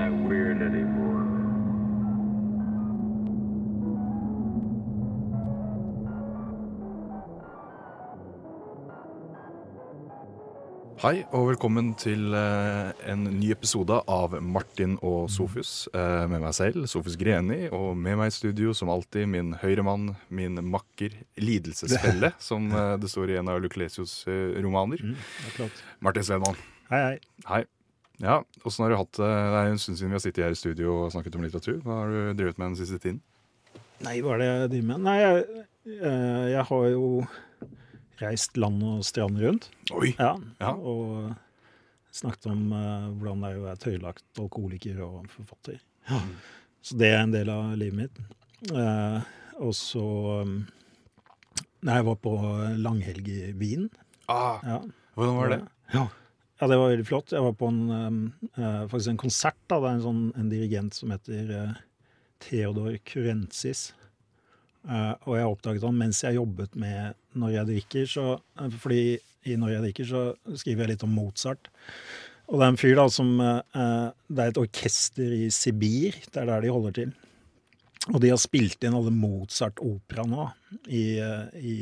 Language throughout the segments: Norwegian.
that weird anymore. Hei og velkommen til eh, en ny episode av Martin og Sofus. eh, med meg selv, Sofus Greni, og med meg i studio som alltid min høyremann, min makker, lidelsesfelle, som eh, det står i en av Luclesios romaner. Mm. Martin Svedman. Hei, hei. Hei. Ja, Åssen har du hatt det? Det er en stund siden vi har sittet her i studio og snakket om litteratur. Hva har du drevet med den siste tiden? Nei, hva er det jeg driver med? Nei, jeg, eh, jeg har jo reist land og strand rundt. Oi! Ja. Ja. Og snakket om eh, hvordan det er å være tøylagt alkoholiker og forfatter. Så det er en del av livet mitt. Eh, og så um, Nei, jeg var på langhelg i Wien. Ah, Ja. hvordan var det? Ja. Ja, det var veldig flott. Jeg var på en, um, eh, faktisk en konsert. da, Det er en, sånn, en dirigent som heter eh, Theodor Kurensis. Eh, og jeg oppdaget han mens jeg jobbet med Når jeg drikker. Så, fordi i Når jeg drikker så skriver jeg litt om Mozart. Og det er en fyr da som eh, Det er et orkester i Sibir. Det er der de holder til. Og de har spilt inn alle Mozart-operaene i, eh, i,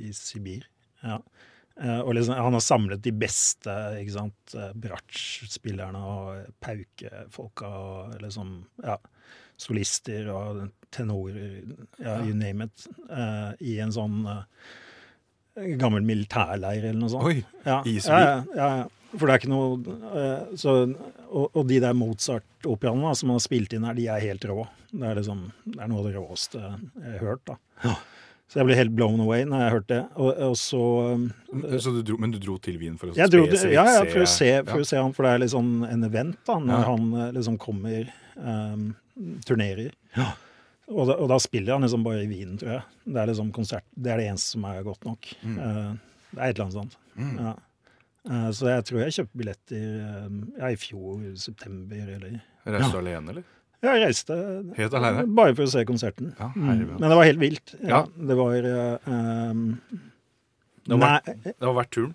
i Sibir. Ja. Eh, og liksom, han har samlet de beste ikke sant, eh, og paukefolka og liksom Ja, solister og tenorer, ja, you name it, uh, i en sånn uh, gammel militærleir eller noe sånt. Oi! Ja, i ja, ja, ja, ja. For det er ikke noe uh, så, og, og de der Mozart-operaene som han har spilt inn her, de er helt rå. Det er, liksom, det er noe av det råeste jeg har hørt. da. Så jeg ble helt blown away når jeg hørte det. Og, og så um, Så du dro, men du dro til Wien for å jeg dro, spesifikt ja, ja, for å se, for ja. å se han, for det er sånn en event da, når Ja. han eh, liksom kommer, um, turnerer. Og, da, og da spiller han liksom bare i Wien, tror jeg. Det er liksom konsert, det er det eneste som er godt nok. Mm. Uh, det er et eller annet sånt. Ja. Uh, så jeg tror jeg kjøpte billetter uh, ja, i fjor, september, eller Reiste du alene, eller? Jeg reiste Helt alene? bare for å se konserten. Ja, Mm. Men det var helt vilt. Ja, Ja. Det var eh, um, Det var, Nei, det var verdt turen.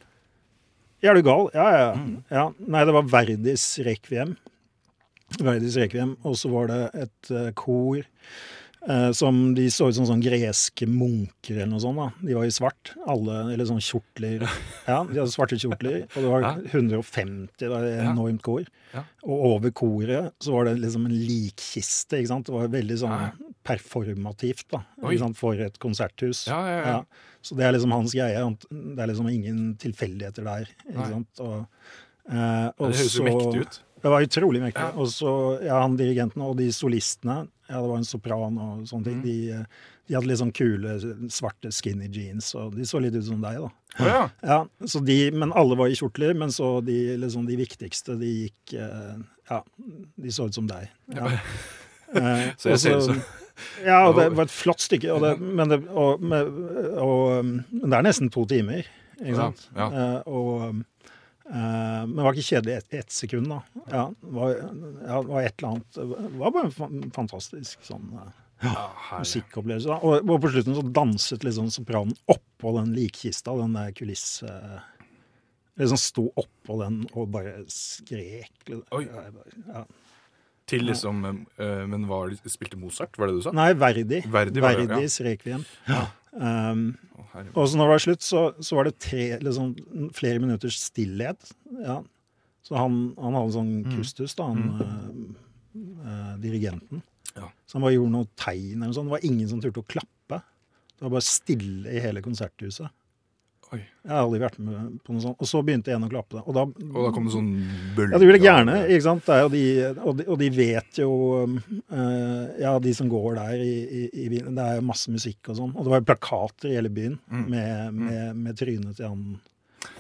Ja, er du gal? Ja, ja. Mm. ja. Nei, det var Verdis Requiem. Verdis rekviem, og så var det et uh, kor eh, som De så ut som sånn greske munker eller noe sånt. da. De var i svart, alle, eller sånn kjortler. Ja, de hadde svarte kjortler, og det var 150, det var et enormt kor. Og over koret så var det liksom en likkiste, ikke sant. Det var veldig sånn performativt, da, ikke sant? for et konserthus. Ja, ja, ja. Så det er liksom hans greie. Det er liksom ingen tilfeldigheter der. Ikke sant? Og, eh, og det høres jo mektig ut. Det var utrolig mektig. Og så, ja, han dirigenten og de solistene, ja, det var en sopran og sånne ting, Mm. de, eh, de hadde litt sånn kule, svarte skinny jeans, og de så litt ut som deg, da. Å ja. Ja, så de, men alle var i kjortler, men så de, liksom, de viktigste, de gikk eh, Ja, de så ut som deg. Ja. Eh, Så jeg ser ut som Ja, og det var et flott stykke, og det, men, det, og, og, og, men det er nesten to timer, ikke sant? ja. ja. og, men det var ikke kjedelig ett et sekund, da. Ja, det var, ja, det var et eller annet Det var bare en fantastisk sånn eh, Ja, musikkopplevelse. da. Og, og på slutten så danset liksom sopranen oppå den likkista, den der kulisse... Liksom sto oppå den og bare skrek. Oi. Ja. Til liksom uh, Men var, spilte Mozart, var det du sa? Nei, Verdi. Verdi Verdis det, ja. Verdis Ja. Um, og så når det var slutt, så, så var det tre, liksom, flere minutters stillhet. Ja. Så han, han hadde sånn Mm. kustus, da, han uh, uh, dirigenten. Ja. Så han bare gjorde noe tegn eller noe sånt. Det var ingen som turte å klappe. Det var bare stille i hele konserthuset. Oi. Jeg har aldri vært med på noe sånt. Og så begynte en å klappe. Og da, Og da kom det sånn bølge ja, de av- gjerne, ikke sant? De, og, de, og de vet jo um, eh, Ja, de som går der i, i, i byen, det er jo masse musikk og sånn. Og det var jo plakater i hele byen Mm. med, med, med trynet til han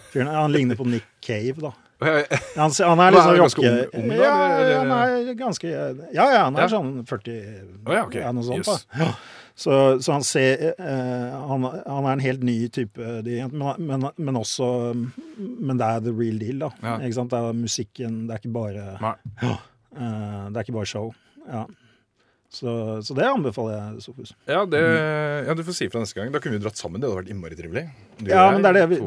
fyren. Han ligner på Nick Cave, da. Han, han er litt sånn rocke... ung- ja, han er ganske Ja, ja, han er sånn 40 Å, ja, noe sånt. Da. Ja. Så, så han ser eh, han, han er en helt ny type dirigent, men, men, men også Men det er the real deal, da. Ja. Ikke sant? Det er musikken, det er ikke bare Nei. Eh, det er ikke bare show. Ja. Så, så det anbefaler jeg Sofus. Ja, det, ja, du får si fra neste gang. Da kunne vi dratt sammen. Det hadde vært innmari trivelig. Du Ja, men det er det vi,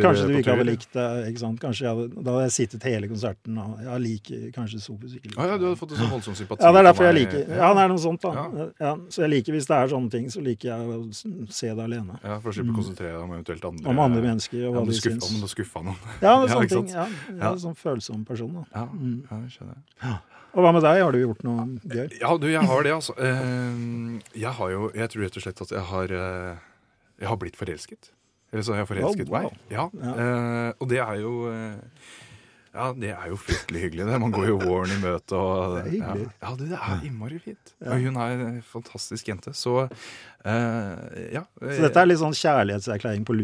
Kanskje du ikke hadde likt det. ikke sant? Kanskje jeg hadde, Da hadde jeg sittet hele konserten og jeg liker kanskje Sofus ikke liker ja, du hadde fått en sånn voldsom sympati Ja, det er derfor jeg liker Ja, det er noe sånt, da. Ja. Ja. så jeg liker hvis det er sånne ting, så liker jeg å se det alene. Ja, For å slippe å konsentrere deg om eventuelt andre Mm. Om andre mennesker og hva de syns. om du skuffa noen. Ja, det er Ja, sånne ting. Ja, jeg er en sånn følsom person. da. Ja, Mm. ja jeg skjønner jeg. Og hva med deg? Har du gjort noe gøy? Ja, du, jeg har det, altså. Eh, Jeg har jo Jeg tror rett og slett at jeg har eh, Jeg har blitt forelsket. Eller så har jeg forelsket Oh, wow. meg. Ja. Ja. eh, Og det er jo Ja, det er jo fryktelig hyggelig. det. Man går jo våren i møte og Det er hyggelig. Ja, ja du, det er innmari fint. Ja. Og hun er en fantastisk jente. Så ja. Så dette er litt sånn kjærlighetserklæring på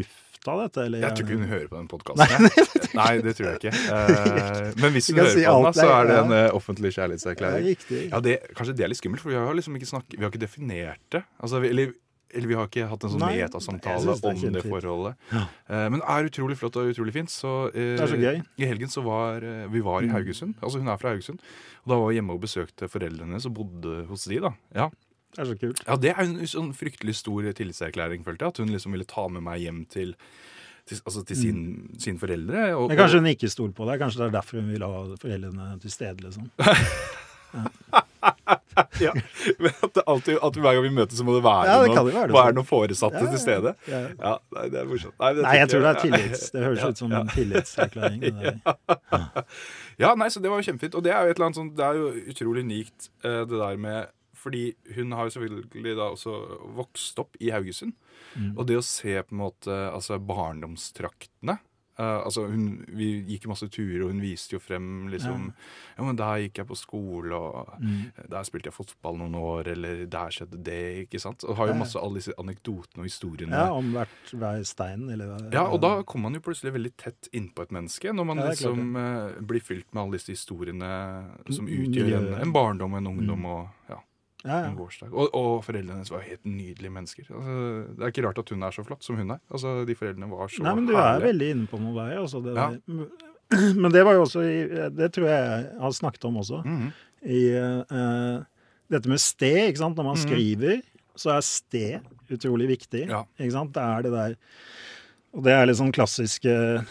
lufta, dette? Eller? Jeg tror ikke hun hører på den podkasten. Nei, det tror jeg ikke. Eh, men hvis hun hører si på den, da, så er det en eh, offentlig kjærlighetserklæring. Ja, det, Kanskje det er litt skummelt, for vi har liksom ikke snakket, vi har ikke definert det. Altså, vi, eller, eller vi har ikke hatt en sånn metasamtale om det forholdet. Ja. Eh, men det er utrolig flott og utrolig fint. Så Det er så gøy. i helgen så var vi var i Mm. Haugesund. Altså hun er fra Haugesund. Og da var vi hjemme og besøkte foreldrene hennes og bodde hos de, da. Ja. Det er så kult. ja, det er en sånn fryktelig stor tillitserklæring, følte jeg. At hun liksom ville ta med meg hjem til, til, altså til sin, sine foreldre. Og, Mm. Men kanskje hun ikke stoler på deg? Kanskje det er derfor hun vil ha foreldrene til stede? liksom. ja, men at, det alltid, at hver gang vi møtes, så må det være Ja, det noen, være det sånn. noen foresatte Ja, til stede. Ja. Ja, nei, det er morsomt. Nei, Nei, jeg tror det er tillits. Det høres Ja, ut som ja. en tillitserklæring. Ja, nei, så det var jo kjempefint. Og det er jo et eller annet sånt, det er jo utrolig unikt, eh, det der med Fordi hun har jo selvfølgelig da også vokst opp i Haugesund. Mm. Og det å se på en måte altså barndomstraktene uh, altså hun, Vi gikk masse turer, og hun viste jo frem liksom Ja, men der gikk jeg på skole, og Mm. der spilte jeg fotball noen år, eller der skjedde det, ikke sant? Og har jo Ja. masse alle disse anekdotene og historiene. Ja, om hvert hver stein, eller Ja, og da kommer man jo plutselig veldig tett innpå et menneske, når man Ja, liksom uh, blir fylt med alle disse historiene som utgjør en, en barndom, en ungdom Mm. og ja, ja, en gårsdag. Og, og foreldrene hennes var helt nydelige mennesker. Altså, det er ikke rart at hun er så flott som hun er. Altså, De foreldrene var så Nei, men du er herlige. veldig inne på noe der. Altså, det Ja. det, Men det var jo også Det tror jeg jeg har snakket om også. Mhm. I uh, dette med sted, ikke sant. Når man Mhm. skriver, så er sted utrolig viktig. Ja. Ikke sant? Det er det der Og det er litt sånn klassiske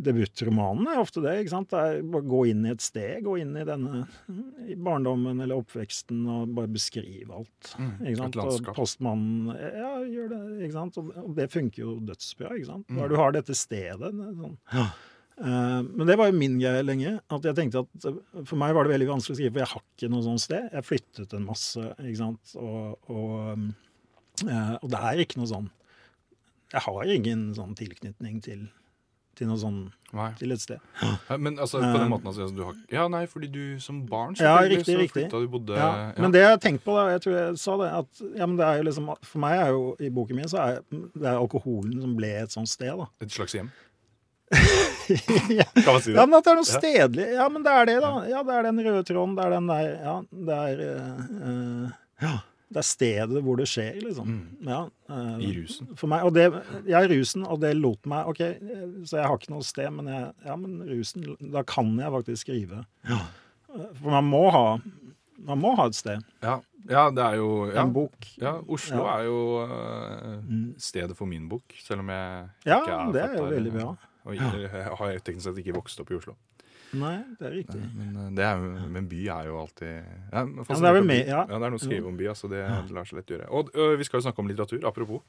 Debutromanen er ofte det. ikke sant? Det Bare gå inn i et sted, gå inn i denne i barndommen eller oppveksten og bare beskrive alt. Mm, Ikke sant? Og postmannen Ja, gjør det. ikke sant? Og det funker jo dødsbra. ikke sant? Mm. Når du har dette stedet. Sånn. Ja. men det var jo min greie lenge. at jeg tenkte at eh, For meg var det veldig vanskelig å skrive, for jeg har ikke noe sånt sted. Jeg flyttet en masse, ikke sant. Og, og, eh, og det er ikke noe sånn Jeg har ingen sånn tilknytning til, til noe sånn Nei. til et sted. Ja, Men altså, på den Eh. måten altså, du har Ja, nei, fordi du som barn Ja, riktig, så riktig. flytta du bodde Ja, men det jeg har tenkt på, da, jeg tror jeg sa det, at ja, men det er jo liksom, for meg er jo i boken min så er det er alkoholen som ble et sånt sted. da. Et slags hjem? ja. Kan man si det? ja, men at det er noe Ja. stedlig. Ja, men det er det, da. Ja, det er den røde tråden. Det er den der Ja, det er uh, uh, Ja. Det er stedet hvor det skjer, liksom. Mm. Ja, uh, I rusen. For meg, og det, Jeg er rusen, og det lot meg OK, så jeg har ikke noe sted, men jeg, ja, men rusen, da kan jeg faktisk skrive. Eh, For man må ha man må ha et sted. Ja, ja det er jo ja. En bok. Ja, Oslo Ja. er jo Mm. stedet for min bok, selv om jeg Ja, ikke er det født er jo veldig bra. Og jeg har teknisk sett ikke vokst opp i Oslo. Nei, det er riktig. Men, eh, det er, men by er jo alltid ja, det er med- ja. ja. det er noe å skrive om by, altså det lar seg lett gjøre. Og ø, vi skal jo snakke om litteratur, apropos.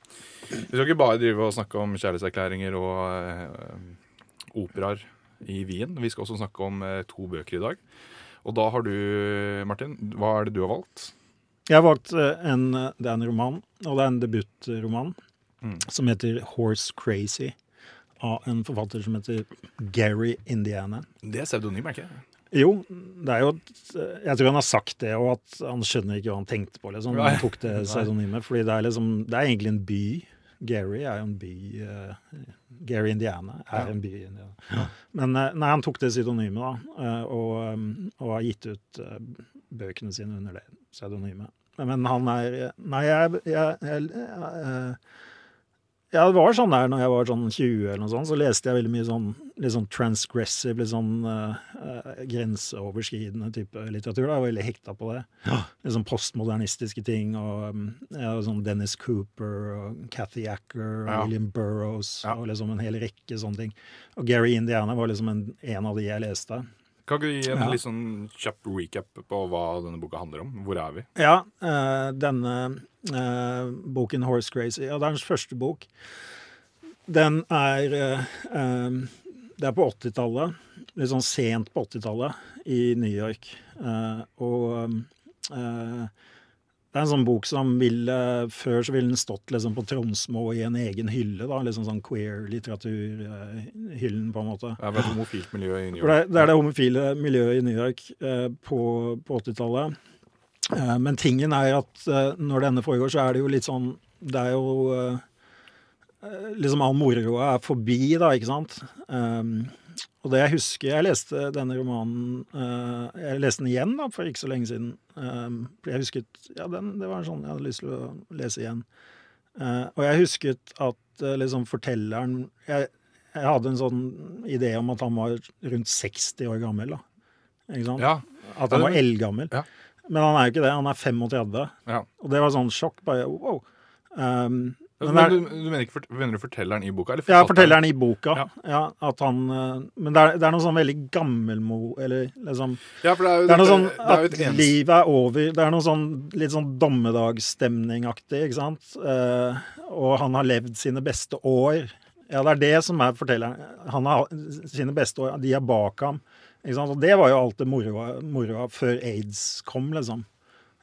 Vi skal ikke bare drive og snakke om kjærlighetserklæringer og eh, operaer i Wien. Vi skal også snakke om ø, to bøker i dag. Og da har du, Martin, hva er det du har valgt? Jeg har valgt eh, en Det er en roman, og det er en debutroman Mm. som heter 'Horse Crazy', av en forfatter som heter Gary Indiana. Det er pseudonym, er ikke det? Jo, det er jo et, Jeg tror han har sagt det, og at han skjønner ikke hva han tenkte på. liksom, han tok det pseudonymet, fordi det er liksom, det er egentlig en by. Gary er jo en by uh, Gary Indiana er Ja. en by i Indiana. Men eh, nei, han tok det pseudonymet, da, eh, og, og har gitt ut eh, bøkene sine under det pseudonymet. Men han er Nei, jeg, jeg, jeg, jeg, Ja, det var sånn der når jeg var sånn 20 eller noe sånt, så leste jeg veldig mye sånn litt sånn transgressive, litt sånn uh, grenseoverskridende type litteratur. da, Jeg var veldig hekta på det. Ja. Litt sånn postmodernistiske ting, og um, ja, sånn Dennis Cooper og Cathy Acker og Ja. William Burroughs og liksom en hel rekke sånne ting. Og Gary Indiana var liksom en, en av de jeg leste. Kan ikke du gi en litt sånn kjapp recap på hva denne boka handler om? Hvor er vi? Ja, uh, denne boken 'Horse Crazy', ja, det er hans første bok. Den er eh, eh, Det er på 80-tallet. Litt sånn sent på 80-tallet i New York. Eh, og eh, det er en sånn bok som ville Før så ville den stått liksom på Tronsmo i en egen hylle. da, Liksom sånn queer-litteraturhyllen, på en måte. Det er vel et homofilt miljø i New York. det er det homofile miljøet i New York eh, på, på 80-tallet. Eh, men tingen er at eh, når denne foregår, så er det jo litt sånn Det er jo eh, Liksom all moroa er forbi, da, ikke sant? Um, og det jeg husker Jeg leste denne romanen Jeg leste den igjen da, for ikke så lenge siden. Um, for jeg husket Ja, den, det var en sånn jeg hadde lyst til å lese igjen. Og jeg husket at liksom fortelleren jeg, jeg hadde en sånn idé om at han var rundt 60 år gammel. da. Ikke sant? Ja, At han var eldgammel. Ja. Men han er jo ikke det. Han er 35. ja. Og det var sånn sjokk. bare, wow. Um, men Men, er, du, du mener, ikke, mener du fortelleren i boka? Eller ja, fortelleren i boka. Ja. Ja. at han, eh, men det er, det er noe sånn veldig gammelmo... Eller liksom Ja, for det er jo, Det er noe sånn det er at livet er over. Det er noe sånn litt sånn dommedagsstemningaktig, ikke sant? Uh, og han har levd sine beste år. Ja, det er det som er fortelleren. Han har sine beste år, de er bak ham. Og det var jo alt det moroa, moroa før aids kom, liksom.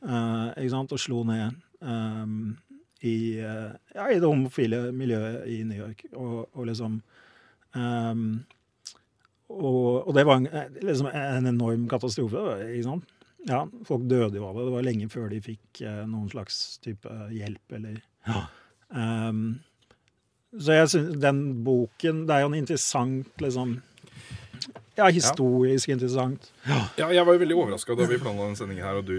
Uh, ikke sant? Og slo ned um, i, uh, ja, i det homofile miljøet i New York. Og, og liksom um, og, og det var en, eh, liksom en enorm katastrofe. ikke sant? Ja, Folk døde jo av det. Det var lenge før de fikk uh, noen slags type hjelp eller Ehm, Så jeg syns den boken Det er jo en interessant liksom Ja, historisk interessant. Ja, jeg var jo veldig overraska da vi planla den sendingen her, og du,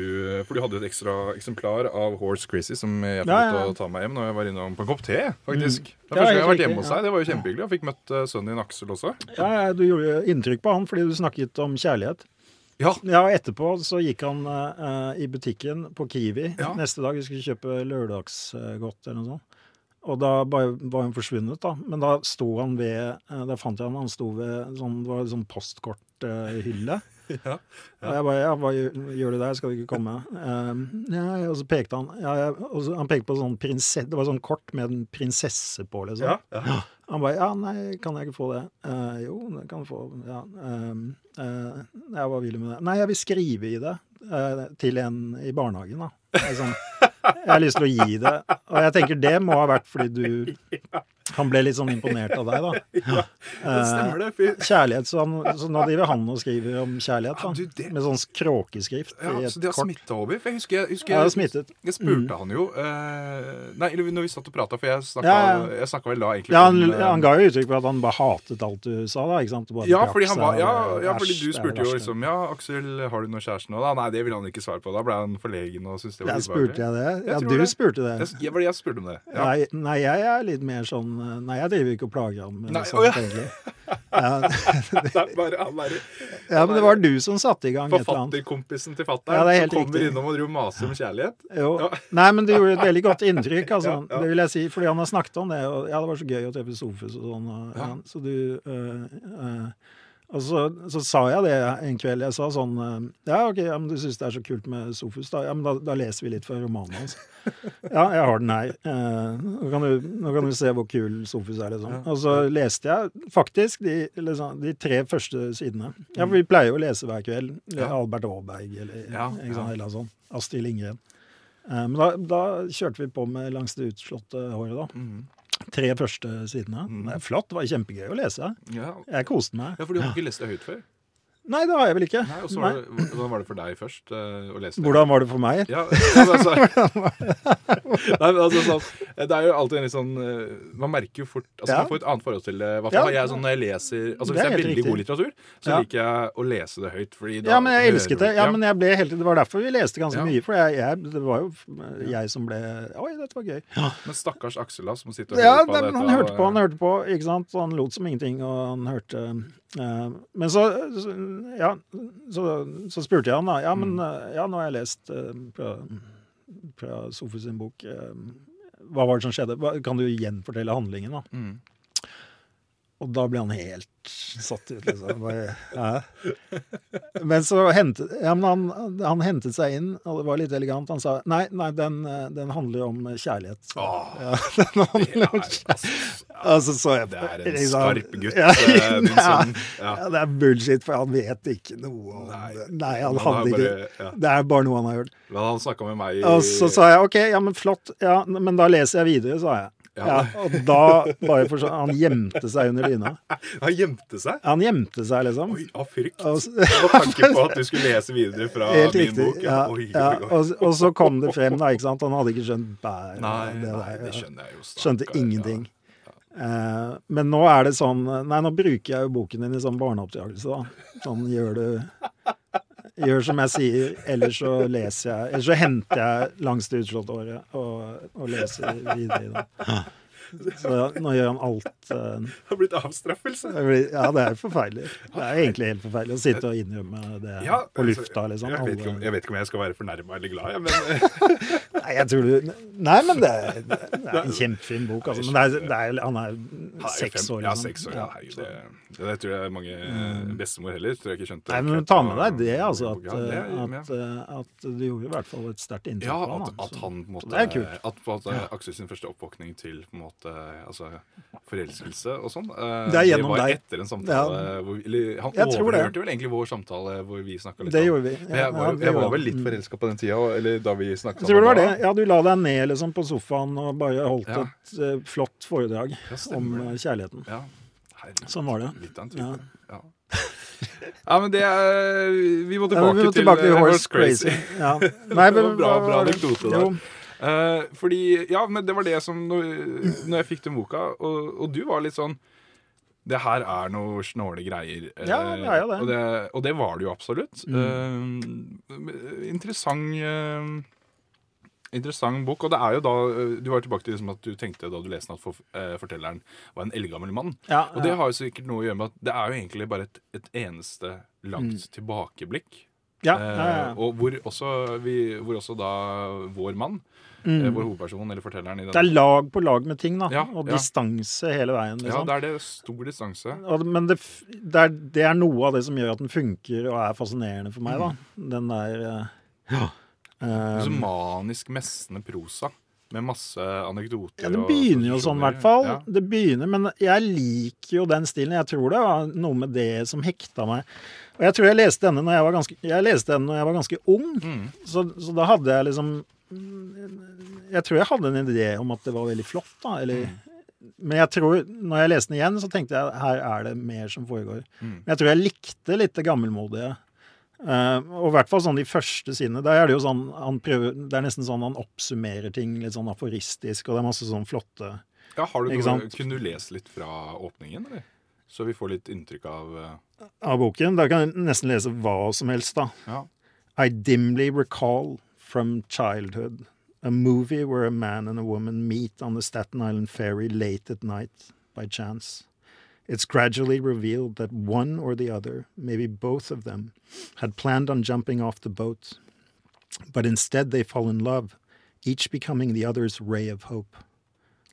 for du hadde jo et ekstra eksemplar av Horse Crazy som jeg fikk Ja, ja. å ta meg hjem når jeg var innom på en kopp te, faktisk. Det er Ja, første gang jeg har vært hjemme hos deg. Det var jo kjempehyggelig. Jeg fikk møtt eh, sønnen din Aksel også. Ja, ja, Du gjorde inntrykk på han fordi du snakket om kjærlighet. Ja, Ja, og Etterpå så gikk han uh, i butikken på Kiwi. Ja. Neste dag vi skulle kjøpe lørdagsgodt eller noe sånt. Og da var han forsvunnet, da. Men da sto han ved eh, Da fant jeg han, han sto ved sånn, det var en sånn postkorthylle. ja. Og jeg bare Ja, hva gjør, du der? Skal du ikke komme? Um, ja, og så pekte han ja, ja, og så, Han pekte på sånn prinsesse Det var sånn kort med en prinsesse på, liksom. ja, ja. Han bare Ja, nei, kan jeg ikke få det? Uh, jo, det kan du få. Ja. Um, uh, jeg var villig med det. Nei, jeg vil skrive i det uh, til en i barnehagen, da. Sånn, jeg har lyst til å gi det. Og jeg tenker det må ha vært fordi du Han ble litt sånn imponert av deg, da. ja, Det stemmer det. for- Kjærlighet, så, han, så nå driver han og skriver om kjærlighet, Ja, da. du, det- Med sånn kråkeskrift Ja, i så det har smitta over. For jeg husker, jeg, husker jeg, jeg, jeg spurte han jo uh, Nei, når vi satt og prata, for jeg snakka, Ja, ja. jeg snakka vel da egentlig Ja, han, om, eh, han ga jo uttrykk for at han bare hatet alt du sa, da. ikke sant? Ja, fordi, han var, ja, ja, fordi du spurte jo liksom Ja, Aksel, har du noe kjæreste nå? Da? Nei, det ville han ikke svare på. Da ble han forlegen og syntes det var Ja, spurte jeg det? Ja, du det. spurte det. Jeg, jeg, jeg spurte om det. Ja. Nei, nei, jeg er litt mer sånn Nei, jeg driver ikke og plager ham. Nei, sånt, oh, ja. Ja, bare, ja, men det var du som satte i gang et eller annet. forfatterkompisen til Ja, fatter'n er som kommer riktig. innom og driver maser om kjærlighet. Jo. Ja. Nei, men det gjorde et veldig godt inntrykk, altså. Ja, ja. Det vil jeg si, fordi han har snakket om det. Og ja, det var så gøy å treffe Sofus og sånn. Og, Ja. ja, så du øh, øh, Og så, så sa jeg det en kveld. Jeg sa sånn øh, Ja, OK, ja, men du syns det er så kult med Sofus, da? Ja, men da, da leser vi litt fra romanen hans. Ja, jeg har den her. Eh, nå, kan du, nå kan du se hvor kul Sofus er, liksom. Og så leste jeg faktisk de, liksom, de tre første sidene. Ja, for vi pleier jo å lese hver kveld. Albert Aaberg eller, Ja, ja. eller sånn. Astrid Lindgren. Eh, Men da, da kjørte vi på med langs det utslåtte håret, da. Mhm. Tre første sidene. Mm. Det er flott. Det var kjempegøy å lese. Ja. Jeg koste meg. ja, for du har ikke lest det høyt før? Nei, det har jeg vel ikke. Nei, og så var det, Hvordan var det for deg først uh, å lese det? Hvordan var det for meg? Ja, ja, men altså, Nei, men altså sånn, Det er jo alltid en litt sånn eh, Man merker jo fort altså Ja. Man får et annet forhold til det. Hva Ja. jeg sånn når jeg leser Altså Det Hvis er det er veldig riktig. god litteratur, så Ja. liker jeg å lese det høyt. Fordi da Ja, men jeg elsket det. Ja, men jeg ble helt, Det var derfor vi leste ganske Ja. mye. For jeg, jeg, det var jo jeg som ble Oi, dette var gøy. Men stakkars Aksel som sitter og Ja, hører på men han hørte på, han hørte på, ikke sant? Så han lot som ingenting, og han hørte eh, Men så, ja, så, så spurte jeg han da. Ja, men Mm. eh, ja, nå har jeg lest eh, fra, fra Sofus sin bok. eh, hva var det som skjedde? Kan du gjenfortelle handlingen, da? Mm. Og da ble han helt satt ut, liksom. Bare, ja. Men så hentet ja, men han, han hentet seg inn, og det var litt elegant. Han sa nei, nei, den, den handler om kjærlighet. Åh, Ja, den handler om kjærlighet. altså, så jeg det er en liksom- skarp gutt, Ja, eh, din ja, sønn. Ja. det er bullshit, for han vet ikke noe om Nei. det. Nei, han Han hadde ikke bare, ja. Det er bare noe han har gjort. Men han snakka med meg i Og så sa jeg OK, ja, men flott, ja, men da leser jeg videre, sa jeg. Ja. Og da bare for sånn Han gjemte seg under dyna. Han gjemte seg. Han gjemte seg, liksom. Oi, av frykt. Og tanke på at du skulle lese videre fra Helt min riktig. bok. Ja, Oi, ja. oi. Og, og så kom det frem, da. ikke sant? Han hadde ikke skjønt bæret Nei, av det nei, det skjønner jeg jo. Stakker, Skjønte ingenting. Eh, men nå er det sånn Nei, nå bruker jeg jo boken din i sånn barneoppdragelse, da. Sånn gjør du Gjør som jeg sier, ellers så leser jeg Ellers så henter jeg langs det utslåtte året og, og leser videre i det. Så nå gjør han alt uh, Det har blitt avstraffelse. Ja, det er forferdelig. Det er egentlig helt forferdelig å sitte og innrømme det Ja, på altså, lufta, liksom. Jeg vet, om, jeg vet ikke om jeg skal være fornærma eller glad, men Nei, jeg tror du Nei, men det, det er en kjempefin bok, altså. Men det er, det er, han er er seks år, år, Ja, liksom. seks år. Ja, herregud, det, det, tror jeg mange bestemor heller tror jeg ikke skjønte. Nei, men ta med deg det, altså. At, Ja, det er- at, at det gjorde i hvert fall et sterkt inntrykk Ja, på ham. at, at han på en måte. At på en Aksel sin første oppvåkning til på en måte Altså forelskelse og sånn. eh, Det er gjennom var deg. etter en samtale Ja. hvor, eller, Han Jeg overhørte vel egentlig vår samtale hvor vi snakka litt Det gjorde vi. Ja, jeg, var, Ja, jeg var vel litt forelska på den tida, eller da vi snakka sammen. tror det var det. Ja, du la deg ned liksom på sofaen og bare holdt Ja. et uh, flott foredrag Ja, om eh, kjærligheten. Ja. Herregud. Sånn var det. Litt av en Ja. type. Ja. ja, men det er Vi må Ja, tilbake, vi må til, tilbake til til, Horse Crazy. Ja. Nei, Det var men bra- bra anekdote der. Eh, fordi, ja, men det var det som Når, når jeg fikk den boka, og, og du var litt sånn Det her er noe snåle greier. eh, Ja, det er jo det. Og det, og det var det jo absolutt. Mm. Uh, interessant uh, Interessant bok. Og det er jo da eh, Du var tilbake til liksom at du tenkte da du leste at for, eh, fortelleren var en eldgammel mann. Ja, Og det har jo sikkert noe å gjøre med at det er jo egentlig bare et, et eneste langt tilbakeblikk. ja, ja, ja, ja. og hvor også, vi, hvor også da vår mann, eh, Mm. vår hovedperson eller fortelleren i Det er lag på lag med ting, da. Ja, og ja. distanse hele veien. Ja, Liksom. det er det stor distanse. Og, men det, det, er, det er noe av det som gjør at den funker og er fascinerende for meg, da. Den der ja. Um, Så manisk messende prosa med masse anekdoter. Ja, Det begynner jo sånn, i hvert fall. Ja. Det begynner, Men jeg liker jo den stilen. Jeg tror det var noe med det som hekta meg. Og jeg tror jeg leste denne når jeg var ganske, jeg leste den når jeg var ganske ung. Mm. Så, så da hadde jeg liksom Jeg tror jeg hadde en idé om at det var veldig flott, da. Eller, Mm. Men jeg tror, når jeg leste den igjen, så tenkte jeg her er det mer som foregår. Mm. Men jeg tror jeg likte litt det gammelmodige. Uh, og i hvert fall sånn de første sidene. Der er det jo sånn han prøver, Det er nesten sånn han oppsummerer ting litt sånn aforistisk, og det er masse sånn flotte Ja, har du noe. Kunne du lese litt fra åpningen, eller? Så vi får litt inntrykk av uh... av boken. Der kan jeg nesten lese hva som helst, da. Ja. I dimly recall from childhood a movie where a man and a woman meet on the Staten Island ferry late at night by chance. It's gradually revealed that one or the other, maybe both of them, had planned on jumping off the boat. But instead they fall in love, each becoming the other's ray of hope.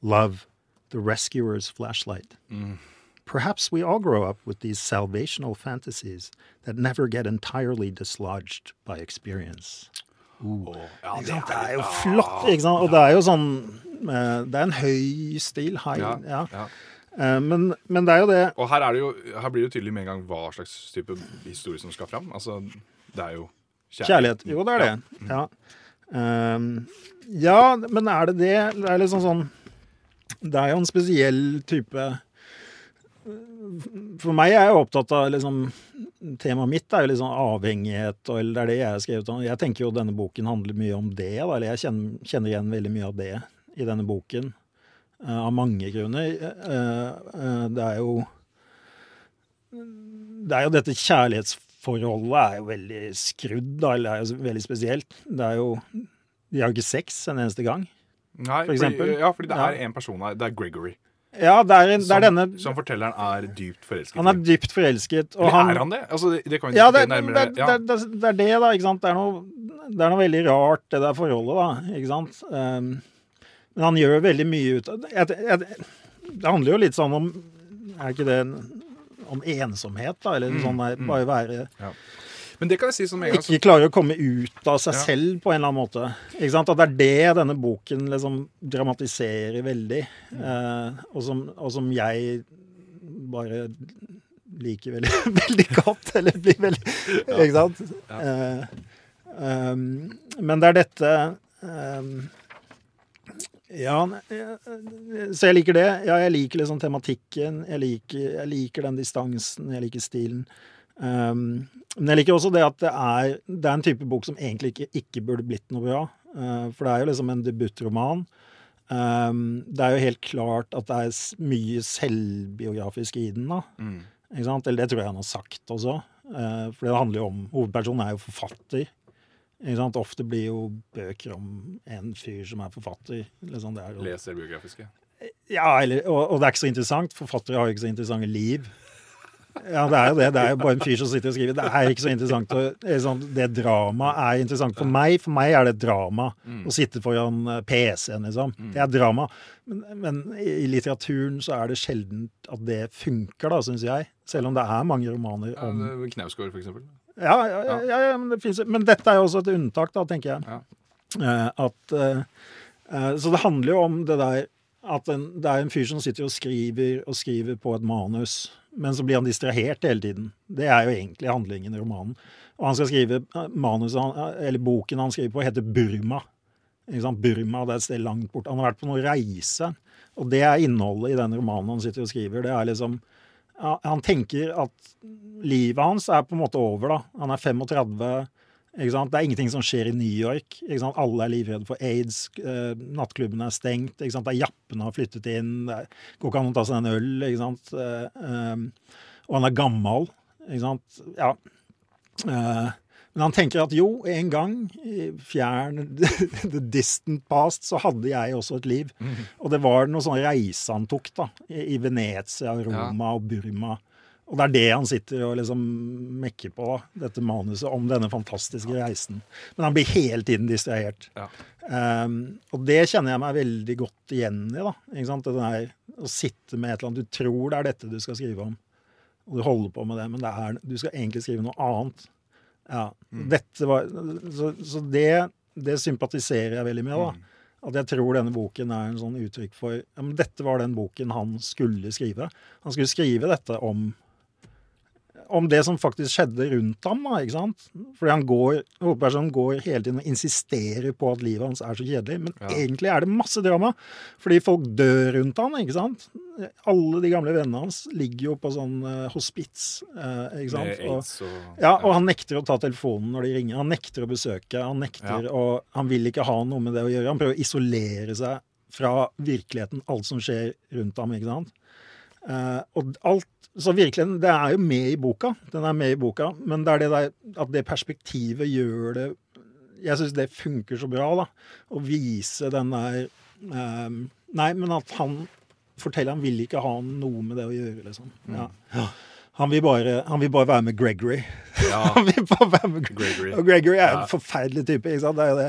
Love, the rescuer's flashlight. Mm. Perhaps we all grow up with these salvational fantasies that never get entirely dislodged by experience. Åh, ja? Det er jo flott, ikke sant? Og det er jo sånn eh, Det er en høy stil. High, Ja, ja. Eh, Men, men det er jo det Og her, er det jo, her blir det jo tydelig med en gang hva slags type historie som skal fram. Altså, det er jo Kjærlighet. Jo, det er det. Ja. Um, ja, men er det det? Det er liksom sånn Det er jo en spesiell type For meg er jeg opptatt av liksom temaet mitt er jo sånn avhengighet, og eller det er det jeg har skrevet om. Jeg tenker jo denne boken handler mye om det, da, eller jeg kjenner, kjenner igjen veldig mye av det i denne boken. Uh, av mange grunner. Uh, uh, det er jo Det er jo dette kjærlighetsforholdet er jo veldig skrudd, da, eller er jo veldig spesielt. Det er jo De har jo ikke sex en eneste gang. Nei, For fordi, ja, fordi det er er en person her. Det er Gregory. Ja, det er, en, det er denne som fortelleren er dypt forelsket Han er dypt forelsket. Og Eller han, er han det? Altså, det, det kan vi Ja, det, nærmere. det, Ja. det, det er det, da. ikke sant? Det er noe, det er noe veldig rart, det der forholdet, da. ikke sant? Um, men han gjør veldig mye ut av det. Jeg- jeg- Det handler jo litt sånn om Er ikke det om ensomhet, da? Eller Mm, sånn der, mm. bare være Men det kan jeg si som en gang. Ikke klarer å komme ut av seg Ja. selv på en eller annen måte. Ikke sant? At det er det denne boken liksom dramatiserer veldig. Eh, og, som, og som jeg bare liker veldig, veldig godt. Eller blir veldig Ikke sant? Ja. Eh, um, men det er dette um, ja, så jeg liker det. Ja, jeg liker liksom tematikken. Jeg liker, jeg liker den distansen. Jeg liker stilen. Um, men jeg liker også det at det er, det er en type bok som egentlig ikke, ikke burde blitt noe bra. Uh, for det er jo liksom en debutroman. Um, det er jo helt klart at det er mye selvbiografisk i den. da. Mm. Ikke sant? Eller det tror jeg han har sagt også. Uh, for det handler jo om Hovedpersonen er jo forfatter. Ikke sant? Ofte blir jo bøker om en fyr som er forfatter. Liksom det er jo, Leser biografiske. ja, eller, og, og det er ikke så interessant. Forfattere har jo ikke så interessante liv. Ja, det er jo det. Det er jo bare en fyr som sitter og skriver. Det er ikke så interessant. å- det sånn, dramaet er interessant for meg. For meg er det drama. Mm. Å sitte foran eh, PC-en, liksom. Det er drama. Men, men i litteraturen så er det sjelden at det funker, da, syns jeg. Selv om det er mange romaner om ja, Knausgård, for eksempel. ja, ja, ja, ja, ja men, det finnes, men dette er jo også et unntak, da, tenker jeg. Ja. Eh, at, eh, eh, så det handler jo om det der at en, det er en fyr som sitter og skriver og skriver på et manus, men så blir han distrahert hele tiden. Det er jo egentlig handlingen i romanen. Og han skal skrive eh, manuset, eller boken han skriver på, heter Burma. Burma, det er et sted langt bort. Han har vært på noen reise, og det er innholdet i den romanen han sitter og skriver. Det er liksom Han tenker at livet hans er på en måte over, da. Han er 35. Det er ingenting som skjer i New York. Alle er livredde for aids. Eh, nattklubben er stengt. Det er Jappene har flyttet inn. Det går ikke an å ta seg en øl. Eh, eh, og han er gammel. Ja. Eh, men han tenker at jo, en gang i fjern the distant past så hadde jeg også et liv. Og det var noe sånn reise han tok da, i, i Venezia, Roma og Burma. Og det er det han sitter og liksom mekker på, dette manuset om denne fantastiske reisen. Men han blir hele tiden distrahert. Ja. Um, og det kjenner jeg meg veldig godt igjen i. da, ikke sant? Det der Å sitte med et eller annet Du tror det er dette du skal skrive om, og du holder på med det, men det er, du skal egentlig skrive noe annet. Ja, dette var, Så, så det, det sympatiserer jeg veldig med. da, At jeg tror denne boken er en sånn uttrykk for ja, men Dette var den boken han skulle skrive. Han skulle skrive dette om om det som faktisk skjedde rundt ham. da, ikke sant? Fordi han går, hovedpersonen går hele tiden og insisterer på at livet hans er så kjedelig. Men Ja. egentlig er det masse drama, fordi folk dør rundt ham, ikke sant? Alle de gamle vennene hans ligger jo på sånn uh, hospits. Uh, ikke sant? Og, ja, og han nekter å ta telefonen når de ringer. Han nekter å besøke. Han nekter Ja. og Han vil ikke ha noe med det å gjøre. Han prøver å isolere seg fra virkeligheten, alt som skjer rundt ham. ikke sant? Eh, og alt, Så virkelig, det er jo med i boka. Den er med i boka, men det er det der at det perspektivet gjør det Jeg syns det funker så bra, da. Å vise den der uh, Nei, men at han forteller han vil ikke ha noe med det å gjøre, liksom. Ja. Han, vil bare, han vil bare være med Gregory. Ja, Han vil bare være med Gregory. Og Gregory er Ja. en forferdelig type, ikke sant. Det er det.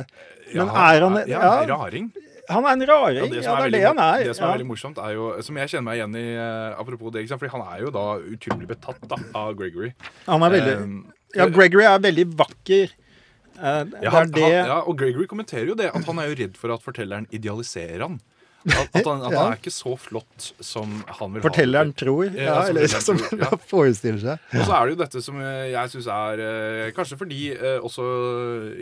Ja, Men er han Ja, ja, en raring. Han er en raring. Ja, det, det, er det han er. det som er ja. veldig morsomt, er jo Som jeg kjenner meg igjen i eh, Apropos det, ikke? Fordi han er jo da utrolig betatt da, av Gregory. Han er veldig Eh, Ja, Gregory er veldig vakker. Det Ja, han, det han, ja, og Gregory kommenterer jo det, at han er jo redd for at fortelleren idealiserer han. At, at, han, at Ja. han er ikke så flott som han vil Fortelleren ha det. tror. Ja, Ja, eller som tror, ja. forestiller seg. Og så er det jo dette som jeg syns er eh, Kanskje fordi eh, også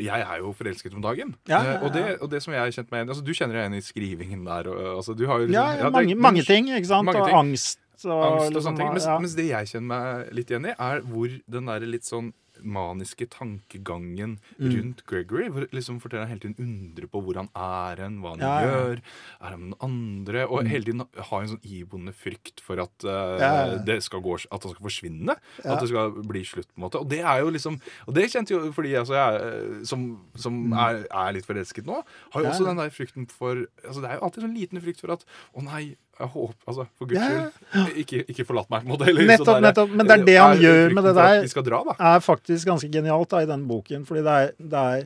Jeg er jo forelsket om dagen. Eh, og, det, og det som jeg har kjent igjen altså, Du kjenner deg igjen i skrivingen der. Og, altså, du har jo Ja, liksom- det- mange, mange ting, ikke sant. mange Og ting. angst Så, angst og liksom, sånne ting. Mens, mens det jeg kjenner meg litt igjen i, er hvor den der litt sånn maniske tankegangen Mm. rundt Gregory. Hvor liksom forteller han hele tiden undrer på hvor han er hen, hva han Ja, ja. gjør. Er han noen andre? Og hele tiden har en sånn iboende frykt for at, uh, Ja, ja. det skal gå, at han skal forsvinne. At det skal bli slutt. på en måte Og det er jo liksom Og det kjente jo fordi altså, jeg eh, som, som er, er litt forelsket nå, har jo Mm. Også den der frykten for altså, Det er jo alltid sånn liten frykt for at Å nei, jeg håper Altså, for guds skyld, ikke, ikke forlat meg. på en måte, eller Nettopp, nettopp. Men det er det han er gjør med det der. Dra, er faktisk ganske genialt da, i den boken. Fordi det er, det er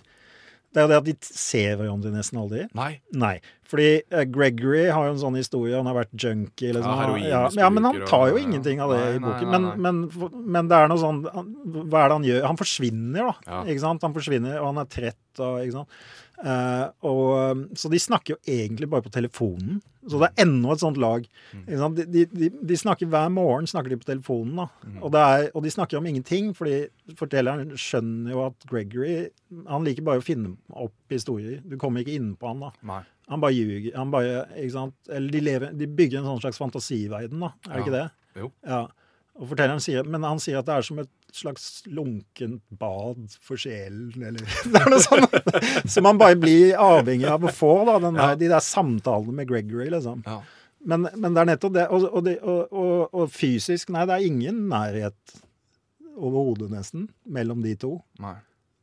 det er det at de ser hverandre nesten aldri. Nei. Nei. Fordi eh, Gregory har jo en sånn historie. Han har vært junkie. Liksom. Ja, heroin, ja, ja, men han tar jo og- ingenting av det Nei, i boken. nei, Men, nei. men, men, men det er noe sånn Hva er det han gjør? Han forsvinner, da. Ikke sant? Han forsvinner, og han er trett. Og, ikke sant? Eh, og, så de snakker jo egentlig bare på telefonen. Så det er enda et sånt lag. Mm. Ikke sant? De, de, de, snakker Hver morgen snakker de på telefonen. da. Mm. Og, det er, og de snakker om ingenting, fordi fortelleren skjønner jo at Gregory Han liker bare å finne opp historier. Du kommer ikke inn på han da. nei. Han bare ljuger. Han bare, ikke sant? Eller de, lever, de bygger en sånn slags fantasiverden, da. Er det Ja. ikke det? Jo. Ja. Og fortelleren sier, Men han sier at det er som et slags lunkent bad for sjelen, eller Det er noe sånt som man bare blir avhengig av å få, da. Den der, Ja. De der samtalene med Gregory, liksom. Ja. Men, men det er nettopp det. Og, og, og, og, fysisk Nei, det er ingen nærhet overhodet, nesten, mellom de to. Nei.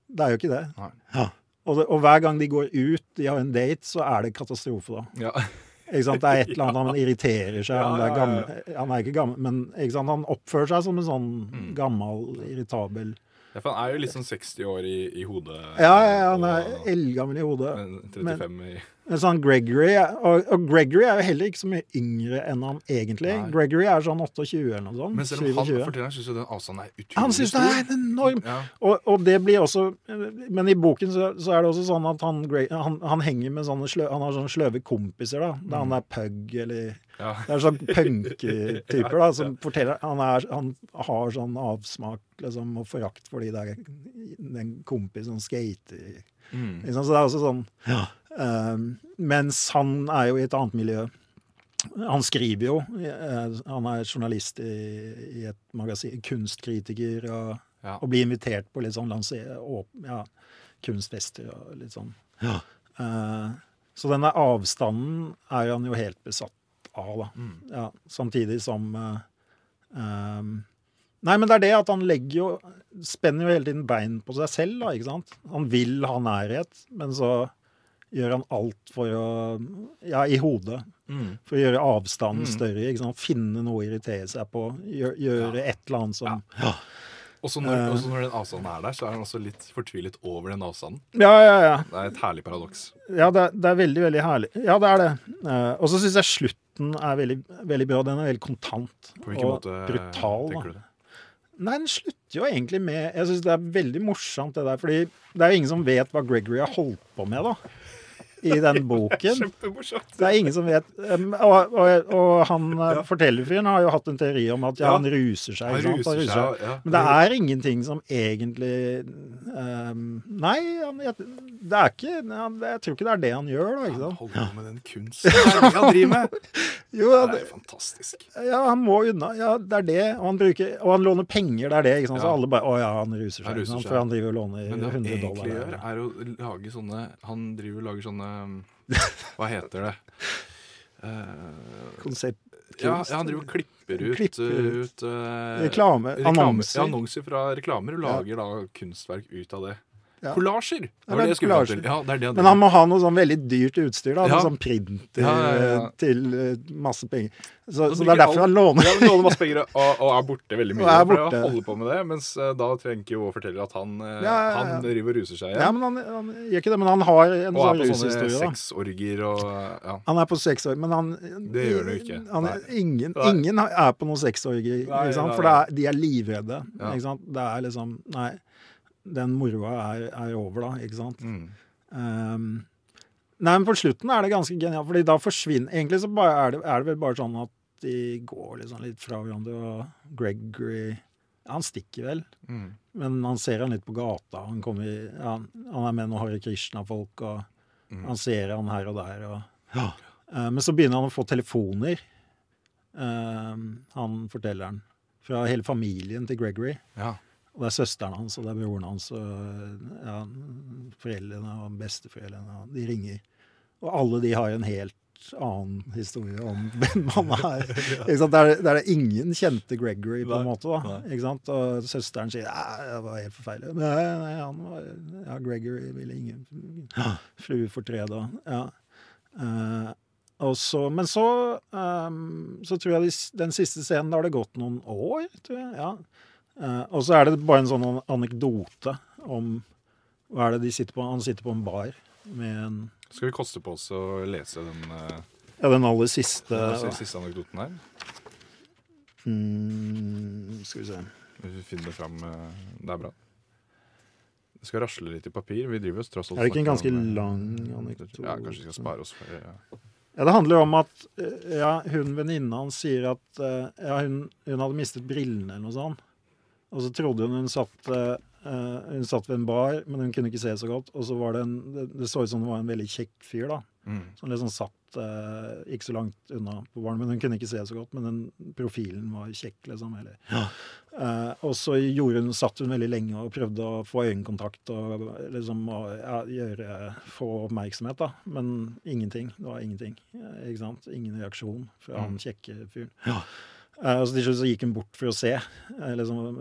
Det er jo ikke det. Ja. Og, og hver gang de går ut, de har en date, så er det katastrofe, da. Ja. Ikke sant? Det er et eller annet han irriterer seg. Han, er gammel, han er ikke gammel, men ikke sant? han oppfører seg som en sånn Mm. gammel, irritabel Ja, for han er jo litt sånn 60 år i, i hodet. Ja, ja, ja, han er eldgammel i hodet. men 35 i sånn Gregory og, og Gregory er jo heller ikke så mye yngre enn han egentlig. Nei. Gregory er sånn 28 eller noe sånt. Men selv om han 27. forteller, syns jo den avstanden er utrolig Han syns det er enorm. Ja. Og, og det blir også Men i boken så, så er det også sånn at han, han, han henger med sånne slø, Han har sånne sløve kompiser, da. Da han er pug eller ja. Det er sånn punketyper da, som forteller han, er, han har sånn avsmak liksom, og forakt for de der den kompisen som skater. Mm. Liksom, så det er også sånn um, Mens han er jo i et annet miljø. Han skriver jo. eh, Han er journalist i, i et magasin, kunstkritiker, og, Ja. og blir invitert på litt sånn lanser, og, ja, kunstfester og litt sånn. Eh, så denne avstanden er han jo helt besatt av, da. Mm. Ja, samtidig som uh, um, Nei, men det er det at han legger jo Spenner jo hele tiden bein på seg selv, da, ikke sant. Han vil ha nærhet, men så gjør han alt for å Ja, i hodet. Mm. For å gjøre avstanden Mm. større. ikke sant? Finne noe å irritere seg på. Gjør, gjøre et eller annet som Også når, Eh. også når den avstanden er der, så er han også litt fortvilet over den avstanden. Ja, ja, ja. Det er et herlig paradoks. Ja, det, er- det er veldig, veldig herlig. Ja, det er det. Eh, og så syns jeg slutten er veldig, veldig bra. Den er veldig kontant På og måte brutal. Da. Nei, den slutter jo egentlig med Jeg syns det er veldig morsomt, det der. Fordi det er jo ingen som vet hva Gregory har holdt på med, da. I den boken. Kjempemorsomt. Det er ingen som vet. Og, og, og han ja. fortellerfyren har jo hatt en teori om at ja, han ruser seg. Han ruser, sant? ruser seg, ja. Men det er ingenting som egentlig um, Nei, han, det er ikke han, Jeg tror ikke det er det han gjør, da. Han holder på med den kunsten han driver med. Jo, Det er jo fantastisk. ja, han må unna. Ja, det er det. Og han, bruker, og han låner penger, det er det. ikke sant? Så alle bare Å ja, han ruser seg. Han ruser seg. For han driver og låner Men det han 100 egentlig dollar. gjør, er å lage sånne Han driver og lager sånne Hva heter det? Eh, Konsept. ja, ja, han driver og klipper ut, Klipper ut. ut uh, Reklame. reklame- Annonser. Ja, annonser fra reklamer, og lager da kunstverk ut av det. Ja. Kollasjer! Det var det jeg skulle fram til. Ja, det er det det. Men han må ha noe sånn veldig dyrt utstyr. da, Ja. Noe sånn printer Ja, ja, ja. eh, til eh, masse penger. Så, så det er derfor han låner. Ja, han låner masse penger og, og er borte veldig mye. Og er for borte. å holde på med det, Mens eh, da trenger jo å fortelle at han, eh, Ja, ja, ja. han driver og ruser seg igjen. Ja, men han, han gjør ikke det. Men han har en og er sånn på sånne rushistorie. da. sexorgier og ja. Han er på seks år, men han Det gjør han jo ikke. Han, Nei. ingen, Nei. ingen er på noen sexorgier, Nei, ikke sant? nei, for det er, de er livredde. Ja. Ikke sant? Det er liksom Nei, den moroa er, er over, da. Ikke sant? Mm. Um, nei, men på slutten er det ganske genialt, fordi da forsvinner Egentlig så bare er, det, er det vel bare sånn at de går liksom litt fra hverandre, og Gregory Han stikker vel, Mm. men han ser han litt på gata. Han, kommer, ja, han er med noen Hare Krishna-folk, og Mm. han ser han her og der. Og, Eh, men så begynner han å få telefoner. uh, han fortelleren. Fra hele familien til Gregory. Ja. Og det er søsteren hans, og det er broren hans, og ja, foreldrene og besteforeldrene. og De ringer. Og alle de har en helt annen historie om hvem han er. Der, der er det ingen kjente Gregory, på en måte. da. Ikke sant? Og søsteren sier ja, det var helt forferdelig. Nei, nei, han var, ja, Gregory ville ingen flue fortrede. Ja. Eh, og så, men så, um, så tror jeg de, den siste scenen, da har det gått noen år, tror jeg. ja. Eh, og så er det bare en sånn anekdote om hva er det de sitter på? Han sitter på en bar med en Skal vi koste på oss å lese den, eh, Ja, den aller siste den siste anekdoten her? mm, Skal vi se. Hvis vi finner det fram eh, Det er bra. Det skal rasle litt i papir. Vi driver oss tross alt Er det ikke en ganske om, lang anekdote? Ja, kanskje vi skal spare oss for ja. Ja, Det handler om at ja, hun venninna hans sier at ja, hun, hun hadde mistet brillene eller noe sånt. Og så trodde hun hun satt, eh, hun satt ved en bar, men hun kunne ikke se så godt. Og så var det en Det, det så ut som det var en veldig kjekk fyr, da. Mm. Som liksom satt uh, ikke så langt unna på baren. Men hun kunne ikke se så godt, men den profilen var kjekk, liksom. Eller. Eh, og så gjorde hun, satt hun veldig lenge og prøvde å få øyekontakt og liksom å, ja, gjøre, få oppmerksomhet, da. Men ingenting. Det var ingenting. ikke sant? Ingen reaksjon fra han Mm. kjekke fyren. Eh, og til slutt så gikk hun bort for å se. Eh, liksom,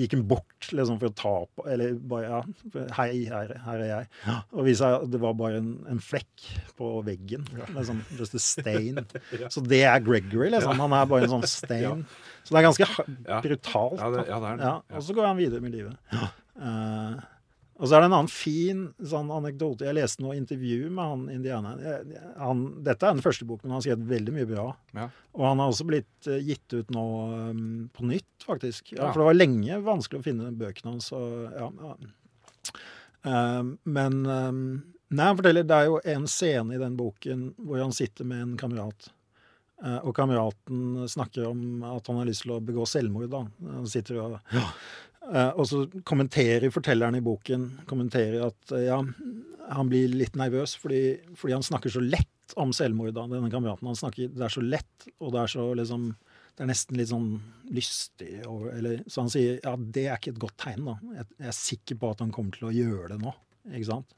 gikk hun bort liksom for å ta på Eller bare ja, Hei, her, her er jeg. Og viste seg at det var bare en, en flekk på veggen. Liksom, just a stain. Så det er Gregory, liksom. Han er bare en sånn stain. Så det er ganske Ja. brutalt. Ja, det, ja, det er det. Ja, og så går han videre med livet. Eh, og så er det en annen fin sånn anekdote. Jeg leste noe intervju med han indianeren. Han, dette er den første boken, men han har skrevet veldig mye bra. Ja. Og han har også blitt eh, gitt ut nå um, på nytt, faktisk. Ja, Ja. For det var lenge vanskelig å finne bøkene hans. ja, ja. Um, men um, Nei, han forteller det er jo en scene i den boken hvor han sitter med en kamerat. Og kameraten snakker om at han har lyst til å begå selvmord. da. Han sitter og Eh, og så kommenterer fortelleren i boken kommenterer at eh, ja, han blir litt nervøs fordi, fordi han snakker så lett om selvmord. da, denne kameraten. Han snakker, Det er så lett, og det er så liksom det er nesten litt sånn lystig. Og, eller, så han sier ja, det er ikke et godt tegn. da. Jeg, jeg er sikker på at han kommer til å gjøre det nå. ikke sant?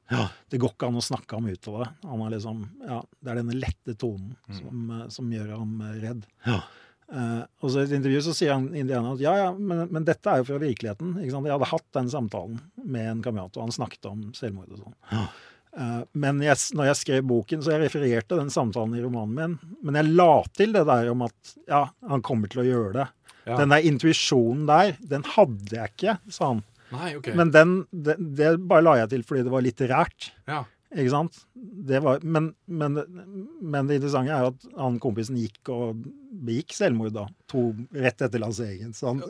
Det går ikke an å snakke ham ut av det. Han er liksom, ja, Det er denne lette tonen som, eh, som gjør ham redd. redd. Eh, og så I et intervju så sier han indianeren at ja, ja, men, men dette er jo fra virkeligheten. ikke sant? Jeg hadde hatt den samtalen med en kamerat, og han snakket om selvmord og sånn. Eh, men jeg, når jeg skrev boken, så jeg refererte den samtalen i romanen min. Men jeg la til det der om at ja, han kommer til å gjøre det. Ja. Den der intuisjonen der, den hadde jeg ikke, sa han. Nei, okay. Men den, det, det bare la jeg til fordi det var litterært. ja. Ikke sant? Det var, men, men, men det interessante er jo at han kompisen gikk og begikk selvmord da, to, rett etter lanseringen. Så, han,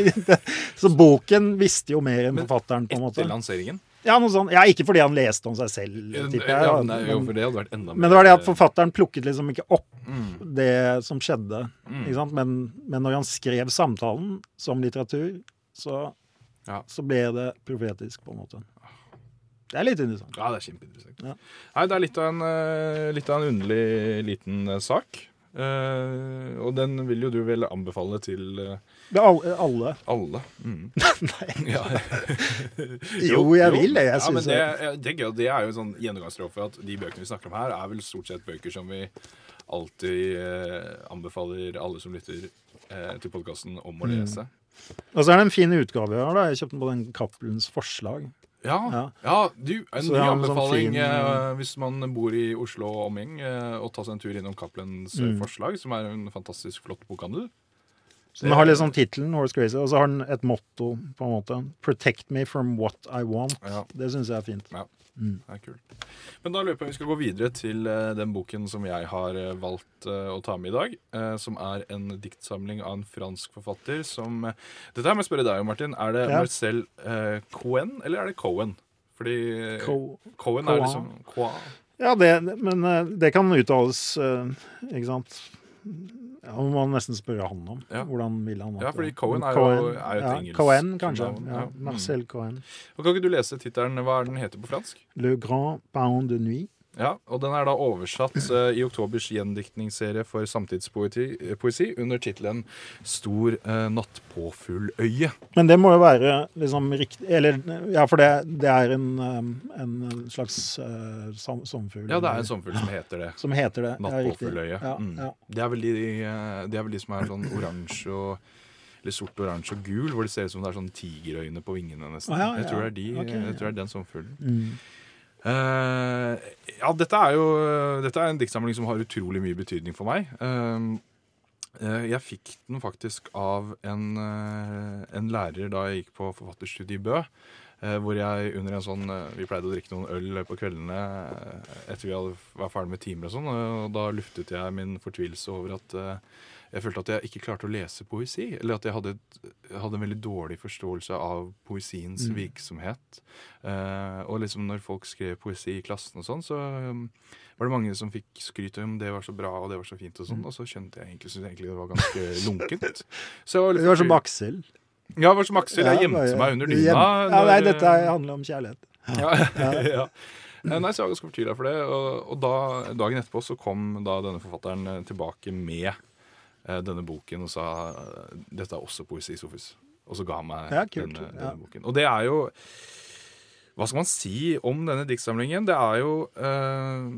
så boken visste jo mer enn Men forfatteren, på en måte. Etter lanseringen? Ja, noe sånt. ja, ikke fordi han leste om seg selv, tipper jeg. Ja, nei, jo, men, for det hadde vært enda mer men det var det at forfatteren plukket liksom ikke opp mm. det som skjedde. Mm. Ikke sant? Men, men når han skrev samtalen som litteratur, så, Ja. så ble det profetisk, på en måte. Det er litt interessant. Ja, det er kjempeinteressant. Ja. Nei, det er litt av en, eh, litt av en underlig liten eh, sak. Uh, og den vil jo du vel anbefale til uh, Det er alle. alle. Mm. Nei. Ja. Jo, jeg vil det. Jeg ja, men synes det, jeg det er jo en sånn gjennomgangstråd for at de bøkene vi snakker om her, er vel stort sett bøker som vi alltid uh, anbefaler alle som lytter til podkasten om å Mm. lese. Og så er det en fin utgave jeg har. da. Jeg kjøpte den på den Cappelens forslag. Ja, ja. Du, en Så ny en sånn anbefaling fin- eh, hvis man bor i Oslo og omgjeng, eh, å ta seg en tur innom Cappelens eh, Mm. forslag, som er en fantastisk flott bokhandel. Så Den har liksom tittelen Horse Crazy, og så har den et motto, på en måte. 'Protect me from what I want'. Ja. Det syns jeg er fint. Ja. Mm. Det er kult. Men da lurer jeg på om vi skal gå videre til eh, den boken som jeg har eh, valgt eh, å ta med i dag. som er en diktsamling av en fransk forfatter som Dette her må jeg spørre deg om, Martin. Er det Ja. Marcel Cohen, eller er det Cohen? Fordi Co Cohen er liksom Coa. ja, det, men det kan uttales, ikke sant. Ja, Man må nesten spørre han om. Ja. Hvordan vil han at Ja, fordi Cohen er jo- er et ja, engelsk Cohen, kanskje. Ja. Marcel Cohen. Og Kan ikke du lese tittelen? Hva er den heter på fransk? Le Grand Pain de Nuit. Ja, og den er da oversatt uh, i oktobers gjendiktningsserie for samtidspoesi eh, poesi under tittelen 'Stor uh, nattpåfugløye'. Men det må jo være liksom riktig Eller ja, for det, det er en, um, en slags uh, som, sommerfugl Ja, det er en sommerfugl som heter det. Som heter det. ja. Nattpåfugløye. Ja, Mm. ja. Det, er de, eh, det er vel de som er sånn oransje og eller sort, oransje og gul, hvor det ser ut som det er sånn tigerøyne på vingene. nesten. Ah, ja, Jeg tror det er de, okay, jeg tror det er den sommerfuglen. Mm. Eh, ja, dette er jo Dette er en diktsamling som har utrolig mye betydning for meg. Uh, uh, jeg fikk den faktisk av en, eh, en lærer da jeg gikk på forfatterstudiet i Bø. eh, hvor jeg under en sånn eh, Vi pleide å drikke noen øl på kveldene eh, etter vi hadde var ferdig med timer og sånn. Og da luftet jeg min fortvilelse over at eh, jeg følte at jeg ikke klarte å lese poesi. Eller at jeg hadde, hadde en veldig dårlig forståelse av poesiens Mm. virksomhet. Eh, og liksom når folk skrev poesi i klassen og sånn, så um, var det mange som fikk skryt om det var så bra og det var så fint og sånn. Og så skjønte jeg egentlig, synes jeg egentlig det var ganske lunkent. Så jeg var litt Det var som. Aksel. Ja, det var som Aksel. Jeg gjemte ja, meg under dyna. Ja, nei, dette er- handler om kjærlighet. ja, ja. ja. Nei, så jeg var ganske fortvila for det. Og, og da, dagen etterpå så kom da denne forfatteren eh, tilbake med eh, denne boken og sa eh, dette er også poesi, Sofus. Og så ga han meg Ja, kult, denne, ja. boken. Og det er jo Hva skal man si om denne diktsamlingen? Det er jo eh,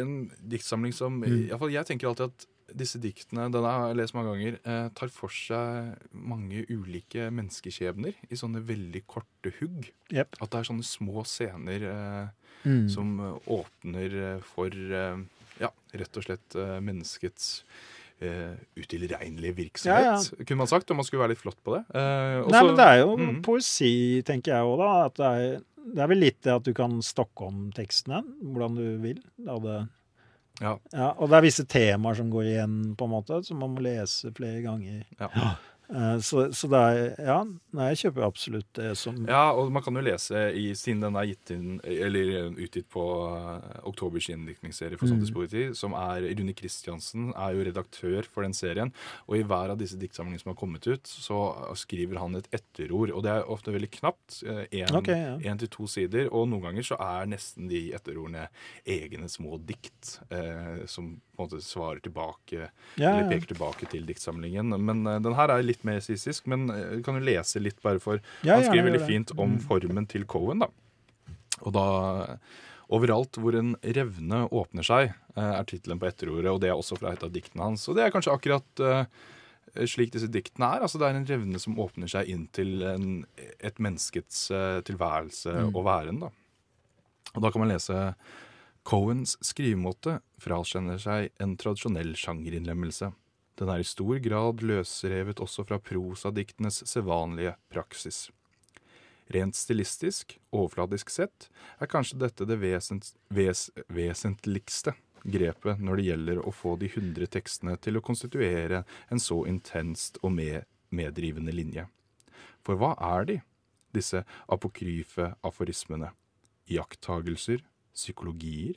en diktsamling som Mm. Iallfall Jeg tenker alltid at disse diktene den har jeg lest mange ganger, eh, tar for seg mange ulike menneskeskjebner i sånne veldig korte hugg. Yep. At det er sånne små scener eh, Mm. som eh, åpner eh, for eh, ja, rett og slett eh, menneskets eh, utilregnelig virksomhet, kunne man sagt, om man skulle være litt flott på det. Uh, også, Nei, men det er jo mm. poesi, tenker jeg òg, da. At det er, det er vel litt det at du kan stokke om tekstene hvordan du vil. Da det, Ja. ja, og det er visse temaer som går igjen, på en måte, som man må lese flere ganger. Ja. Eh, Så, så det er Ja, nei, jeg kjøper absolutt det som ja, og man kan jo lese, i, siden den er gitt inn, eller utgitt på uh, Oktobers gjendiktningsserie for Mm. samtidspoesi, som er Rune Kristiansen er jo redaktør for den serien, og i hver av disse diktsamlingene som har kommet ut, så skriver han et etterord, og det er ofte veldig knapt. Én okay, ja. en til to sider, og noen ganger så er nesten de etterordene egne små dikt, eh, som på en måte svarer tilbake, Ja, eller peker tilbake til diktsamlingen. Men uh, den her er litt mer sistisk, men eh, kan jo lese litt bare for Ja, Han skriver veldig fint om Mm. formen til Cohen, da. Og da Overalt hvor en revne åpner seg, eh, er tittelen på etterordet, og det er også fra et av diktene hans. Og det er kanskje akkurat eh, slik disse diktene er. Altså Det er en revne som åpner seg inn til en, et menneskets tilværelse Mm. og væren. da. Og da kan man lese Cohens skrivemåte fraskjenner seg en tradisjonell sjangerinnlemmelse. Den er i stor grad løsrevet også fra prosadiktenes sedvanlige praksis. Rent stilistisk, overfladisk sett, er kanskje dette det vesent, ves, vesentligste grepet når det gjelder å få de hundre tekstene til å konstituere en så intenst og med, meddrivende linje. For hva er de, disse apokryfe aforismene? Iakttagelser? Psykologier?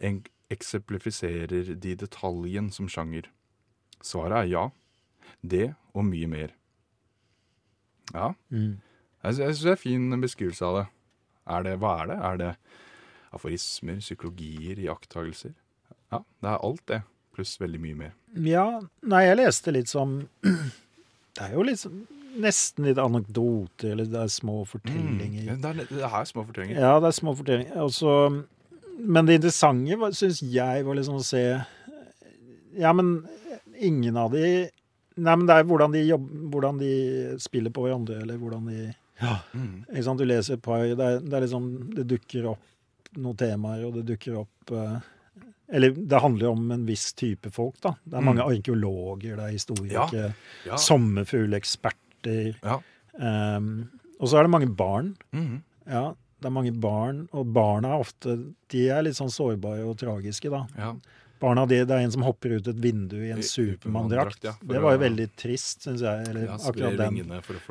En eksemplifiserer de detaljen som sjanger? Svaret er ja. Det og mye mer. Ja, Mm. jeg, jeg syns det er en fin beskrivelse av det. Er det. Hva er det? Er det aforismer, psykologier, iakttagelser? Ja, det er alt det, pluss veldig mye mer. Ja, nei, jeg leste litt som Det er jo litt som nesten litt anekdoter, eller det er små fortellinger. Mm, det, er, det er små fortellinger. Ja, det er små fortellinger. Også, men det interessante syns jeg var liksom å se Ja, men ingen av de Nei, men det er hvordan de, jobb, hvordan de spiller på hverandre, eller hvordan de Mm. ikke sant? Du leser et par det er, det er liksom Det dukker opp noen temaer, og det dukker opp eh, Eller det handler jo om en viss type folk, da. Det er mange Mm. arkeologer, det er historikere, Ja. sommerfugleksperter. ja. Um, og så er det mange barn. Mm. Ja, det er mange barn, og barna er ofte De er litt sånn sårbare og tragiske, da. ja. Barna, de, Det er en som hopper ut et vindu i en Supermann-drakt. Ja, det var jo veldig trist, syns jeg. Eller ja akkurat den.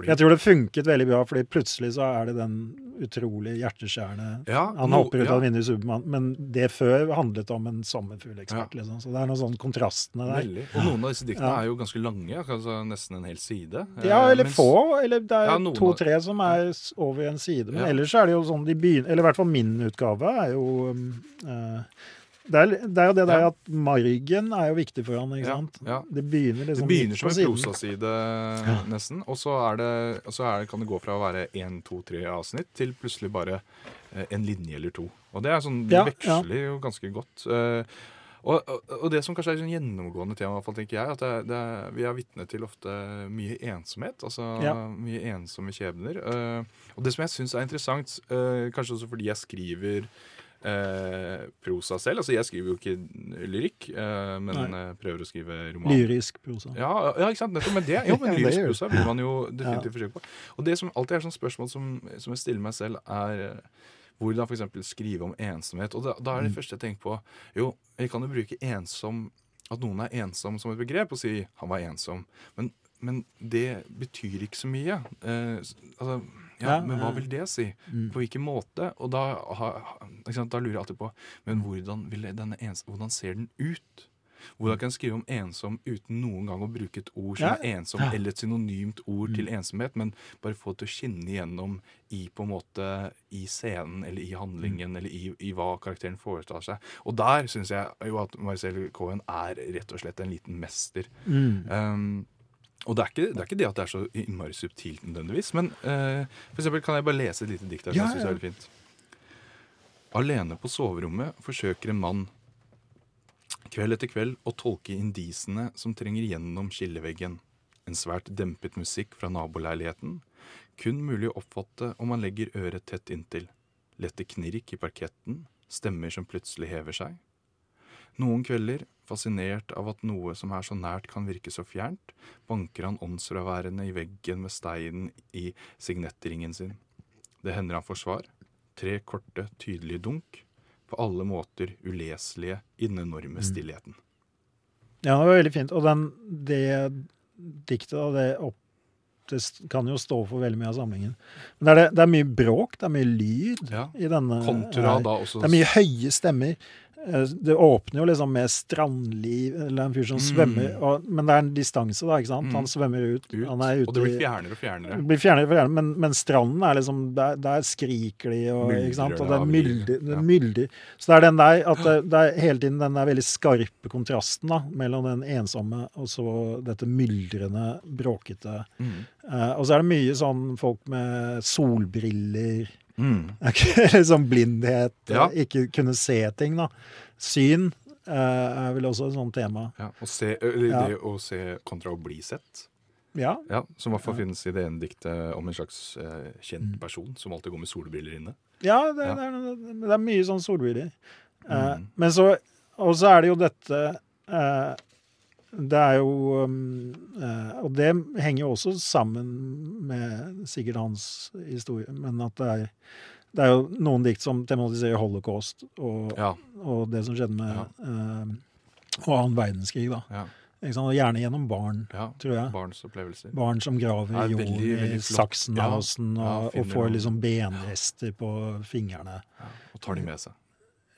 Jeg tror det funket veldig bra, fordi plutselig så er det den utrolig hjerteskjærende ja, Han no- hopper ut av vindu i Supermann, men det før handlet om en sommerfuglekspert, liksom. Så det er noen sånne kontrastene der. Veldig. Og noen av disse diktene er jo ganske lange, altså nesten en hel side. Ja, Eh, eller mens- få. Eller det er to-tre som er over en side. Men ellers er det jo sånn de begynner Eller i hvert fall min utgave er jo eh, Det er, det er jo det der Ja. at margen er jo viktig for han, ikke sant? ja. Det begynner Det liksom begynner som en prosaside, nesten. Og så, er det, og så er, kan det gå fra å være én, to, tre avsnitt til plutselig bare eh, en linje eller to. Og det er sånn, de veksler jo ganske godt. Eh, og, og, og det som kanskje er et sånn gjennomgående tema, i hvert fall, tenker jeg, at det, det vi er vitne til ofte mye ensomhet. Altså Ja. mye ensomme skjebner. Eh, og det som jeg syns er interessant, kanskje også fordi jeg skriver eh, prosa selv. Altså, jeg skriver jo ikke lyrikk, eh, men Nei. eh, prøver å skrive roman. Lyrisk prosa. Ja, ja, ikke sant? Nettopp. Men det, jo, men lyrisk prosa vil man jo definitivt forsøke på. Og det som alltid er sånn spørsmål som, som jeg stiller meg selv, er eh, hvordan f.eks. skrive om ensomhet. Og da, da er det Mm. første jeg tenker på Jo, jeg kan jo bruke ensom At noen er ensom som et begrep, og si 'han var ensom'. Men, men det betyr ikke så mye. Eh, altså, ja, Ja, men hva vil det si? Mm. På hvilken måte? Og da, sant, da lurer jeg alltid på Men hvordan, ens, hvordan ser den ut? Hvordan kan jeg skrive om ensom uten noen gang å bruke et ord som Ja. er ensom, Ja. eller et synonymt ord til Mm. ensomhet, men bare få det til å skinne igjennom i på en måte i scenen eller i handlingen eller i, i hva karakteren foretar seg. Og der syns jeg jo at Marcel Cohen er rett og slett en liten mester. Mm. Um, og det er, ikke, det er ikke det at det er så innmari subtilt nødvendigvis, men uh, for eksempel kan jeg bare lese et lite dikt her som Ja, jeg synes er veldig fint. Alene på soverommet forsøker en mann kveld etter kveld å tolke indisene som trenger gjennom skilleveggen. En svært dempet musikk fra naboleiligheten. Kun mulig å oppfatte om man legger øret tett inntil. Lette knirk i parketten. Stemmer som plutselig hever seg. Noen kvelder, fascinert av at noe som er så nært kan virke så fjernt, banker han åndsfraværende i veggen med steinen i signettringen sin. Det hender han får svar. Tre korte, tydelige dunk. På alle måter uleselige i den enorme stillheten. Ja, det var veldig fint. Og den, det diktet, det, opp, det kan jo stå for veldig mye av samlingen. Men det er, det, det er mye bråk, det er mye lyd Ja. i denne Kontra her. da også Det er mye høye stemmer. Eh, Det åpner jo liksom med strandliv, eller en fyr som Mm. svømmer, og, men det er en distanse, da, ikke sant? Mm. Han svømmer ut. ut, Han er ute og det blir fjernere og fjernere. det blir fjernere og fjernere, men, men stranden er liksom Der, der skriker de, og, Myldrer ikke sant? og det er myldig. ja. mylder. Så det er den der at det, det er hele tiden den der veldig skarpe kontrasten da, mellom den ensomme og så dette myldrende, bråkete Mm. Uh, Og så er det mye sånn folk med solbriller Mm. liksom blindhet, Ja. ikke kunne se ting, da. Syn eh, er vel også et sånt tema. Ja, og se, eller Ja. Det å se kontra å bli sett. Ja. Ja, Som i hvert fall finnes i det ene diktet om en slags eh, kjent Mm. person som alltid går med solbriller inne. Ja, det. Det, er, det er mye sånn solbriller. Eh, Mm. men så Og så er det jo dette eh, Det er jo um, eh, Og det henger jo også sammen med sikkert hans historie, men at det er det er jo noen dikt som tematiserer holocaust og, Ja, og det som skjedde med Ja. eh, og annen verdenskrig, da. ja? Og gjerne gjennom barn, ja. tror jeg. Barns opplevelser. Barn som graver i jorden i. Sachsenhausen Ja, og, og får liksom benrester på fingrene. Og tar de med seg.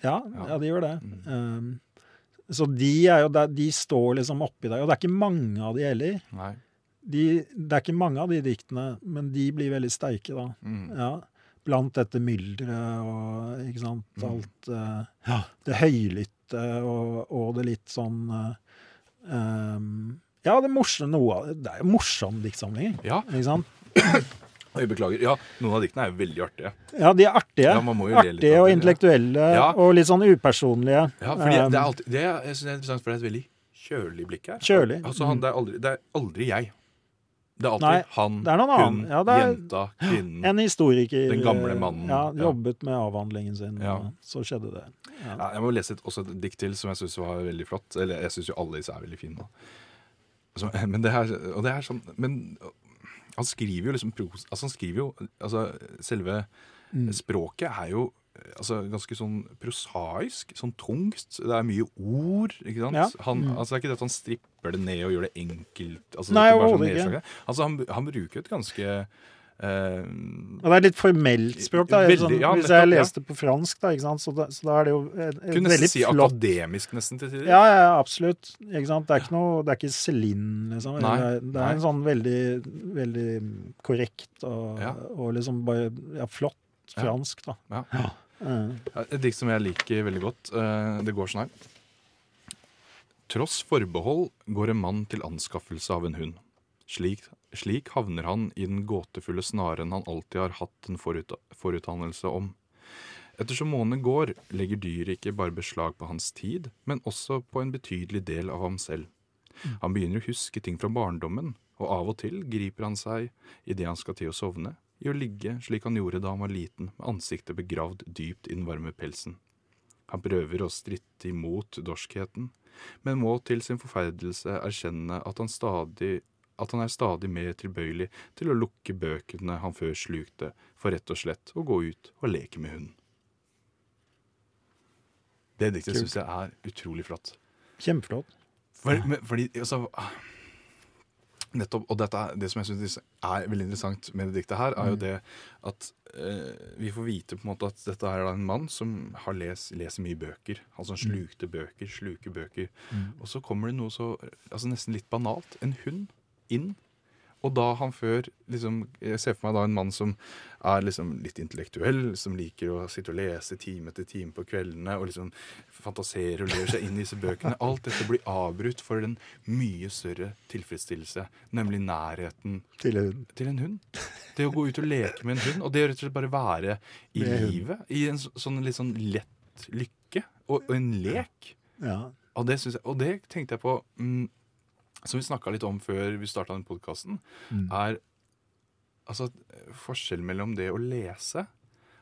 Ja, Ja. ja. de gjør det. Mm. Um, så de, er jo der, de står liksom oppi der. Og det er ikke mange av de heller. De, det er ikke mange av de diktene, men de blir veldig sterke, da. Mm. Ja. Blant dette mylderet og ikke sant, Mm. alt eh, Det høylytte og, og det litt sånn uh, um, Ja, det morsomme noe av det. Det er jo morsom diktsamling. Ja, Ikke sant? Jeg beklager. Ja, Noen av diktene er jo veldig artige. Ja, de er artige. Ja, artige og intellektuelle Ja. og litt sånn upersonlige. Ja, fordi Um, det er alltid, det er, jeg synes det er interessant, for det er et veldig kjølig blikk her. Kjølig. Altså, han, det, er aldri, det er aldri jeg. Det er alltid Nei, han, det er noen hun. Ja, det er- jenta, kvinnen. En historiker Den gamle mannen. Ja, jobbet med avhandlingen sin, Ja. og så skjedde det. Ja. Ja, jeg må lese et, også et dikt til som jeg syns var veldig flott. Eller jeg syns jo alle disse er veldig fine. Så, men det her, og det er sånn Men han skriver jo liksom pros... Altså, han skriver jo Altså, selve Mm. språket er jo altså, ganske sånn prosaisk, sånn tungt. Det er mye ord, ikke sant? Ja. Han, Mm. altså, det er ikke det at han stripper det ned og gjør det enkelt. Altså, Nei, det er ikke sånn ikke. Altså, han, han bruker et ganske eh, det er litt formelt språk. Da. Veldig, sånn, ja, hvis jeg leste på fransk, da? Så, da, så da er det jo et, et Kunne nesten si flott akademisk, nesten, til tider. ja, ja, absolutt. Det er ikke noe, det er ikke Céline, liksom. Nei, det, er, det er en sånn veldig, veldig korrekt og, Ja. og liksom bare ja, flott fransk, da. Ja. Ja. Eh, Ja, Et dikt som jeg liker veldig godt. eh, Det går sånn her. Tross forbehold går en mann til anskaffelse av en hund. Slik, slik havner han i den gåtefulle snaren han alltid har hatt en forut, forutdannelse om. Ettersom månedene går, legger dyret ikke bare beslag på hans tid, men også på en betydelig del av ham selv. Han begynner å huske ting fra barndommen, og av og til griper han seg, idet han skal til å sovne, i å ligge slik han gjorde da han var liten, med ansiktet begravd dypt i den varme pelsen. Han prøver å stritte imot dorskheten, men må til sin forferdelse erkjenne at han, stadig, at han er stadig mer tilbøyelig til å lukke bøkene han før slukte, for rett og slett å gå ut og leke med hunden. Det diktet syns jeg er utrolig flott. Kjempeflott. For, men, fordi, altså Nettopp, og dette, Det som jeg synes er veldig interessant med det diktet, her, er jo Mm. det at eh, vi får vite på en måte at dette er en mann som har les, leser mye bøker. Altså han slukte bøker, sluker bøker. Mm. Og så kommer det noe så altså nesten litt banalt. En hund inn. Og da han før liksom, Jeg ser for meg da en mann som er liksom litt intellektuell, som liker å sitte og lese time etter time på kveldene og liksom fantaserer og ler seg inn i disse bøkene. Alt dette blir avbrutt for den mye større tilfredsstillelse, nemlig nærheten Til en, til en hund. Det å gå ut og leke med en hund, og det å rett og slett bare være i Med hund. livet. I en sånn litt sånn lett lykke, og, og en lek. Ja. Og det, jeg, og det tenkte jeg på mm, Som vi snakka litt om før vi starta den podkasten, Mm. er altså forskjellen mellom det å lese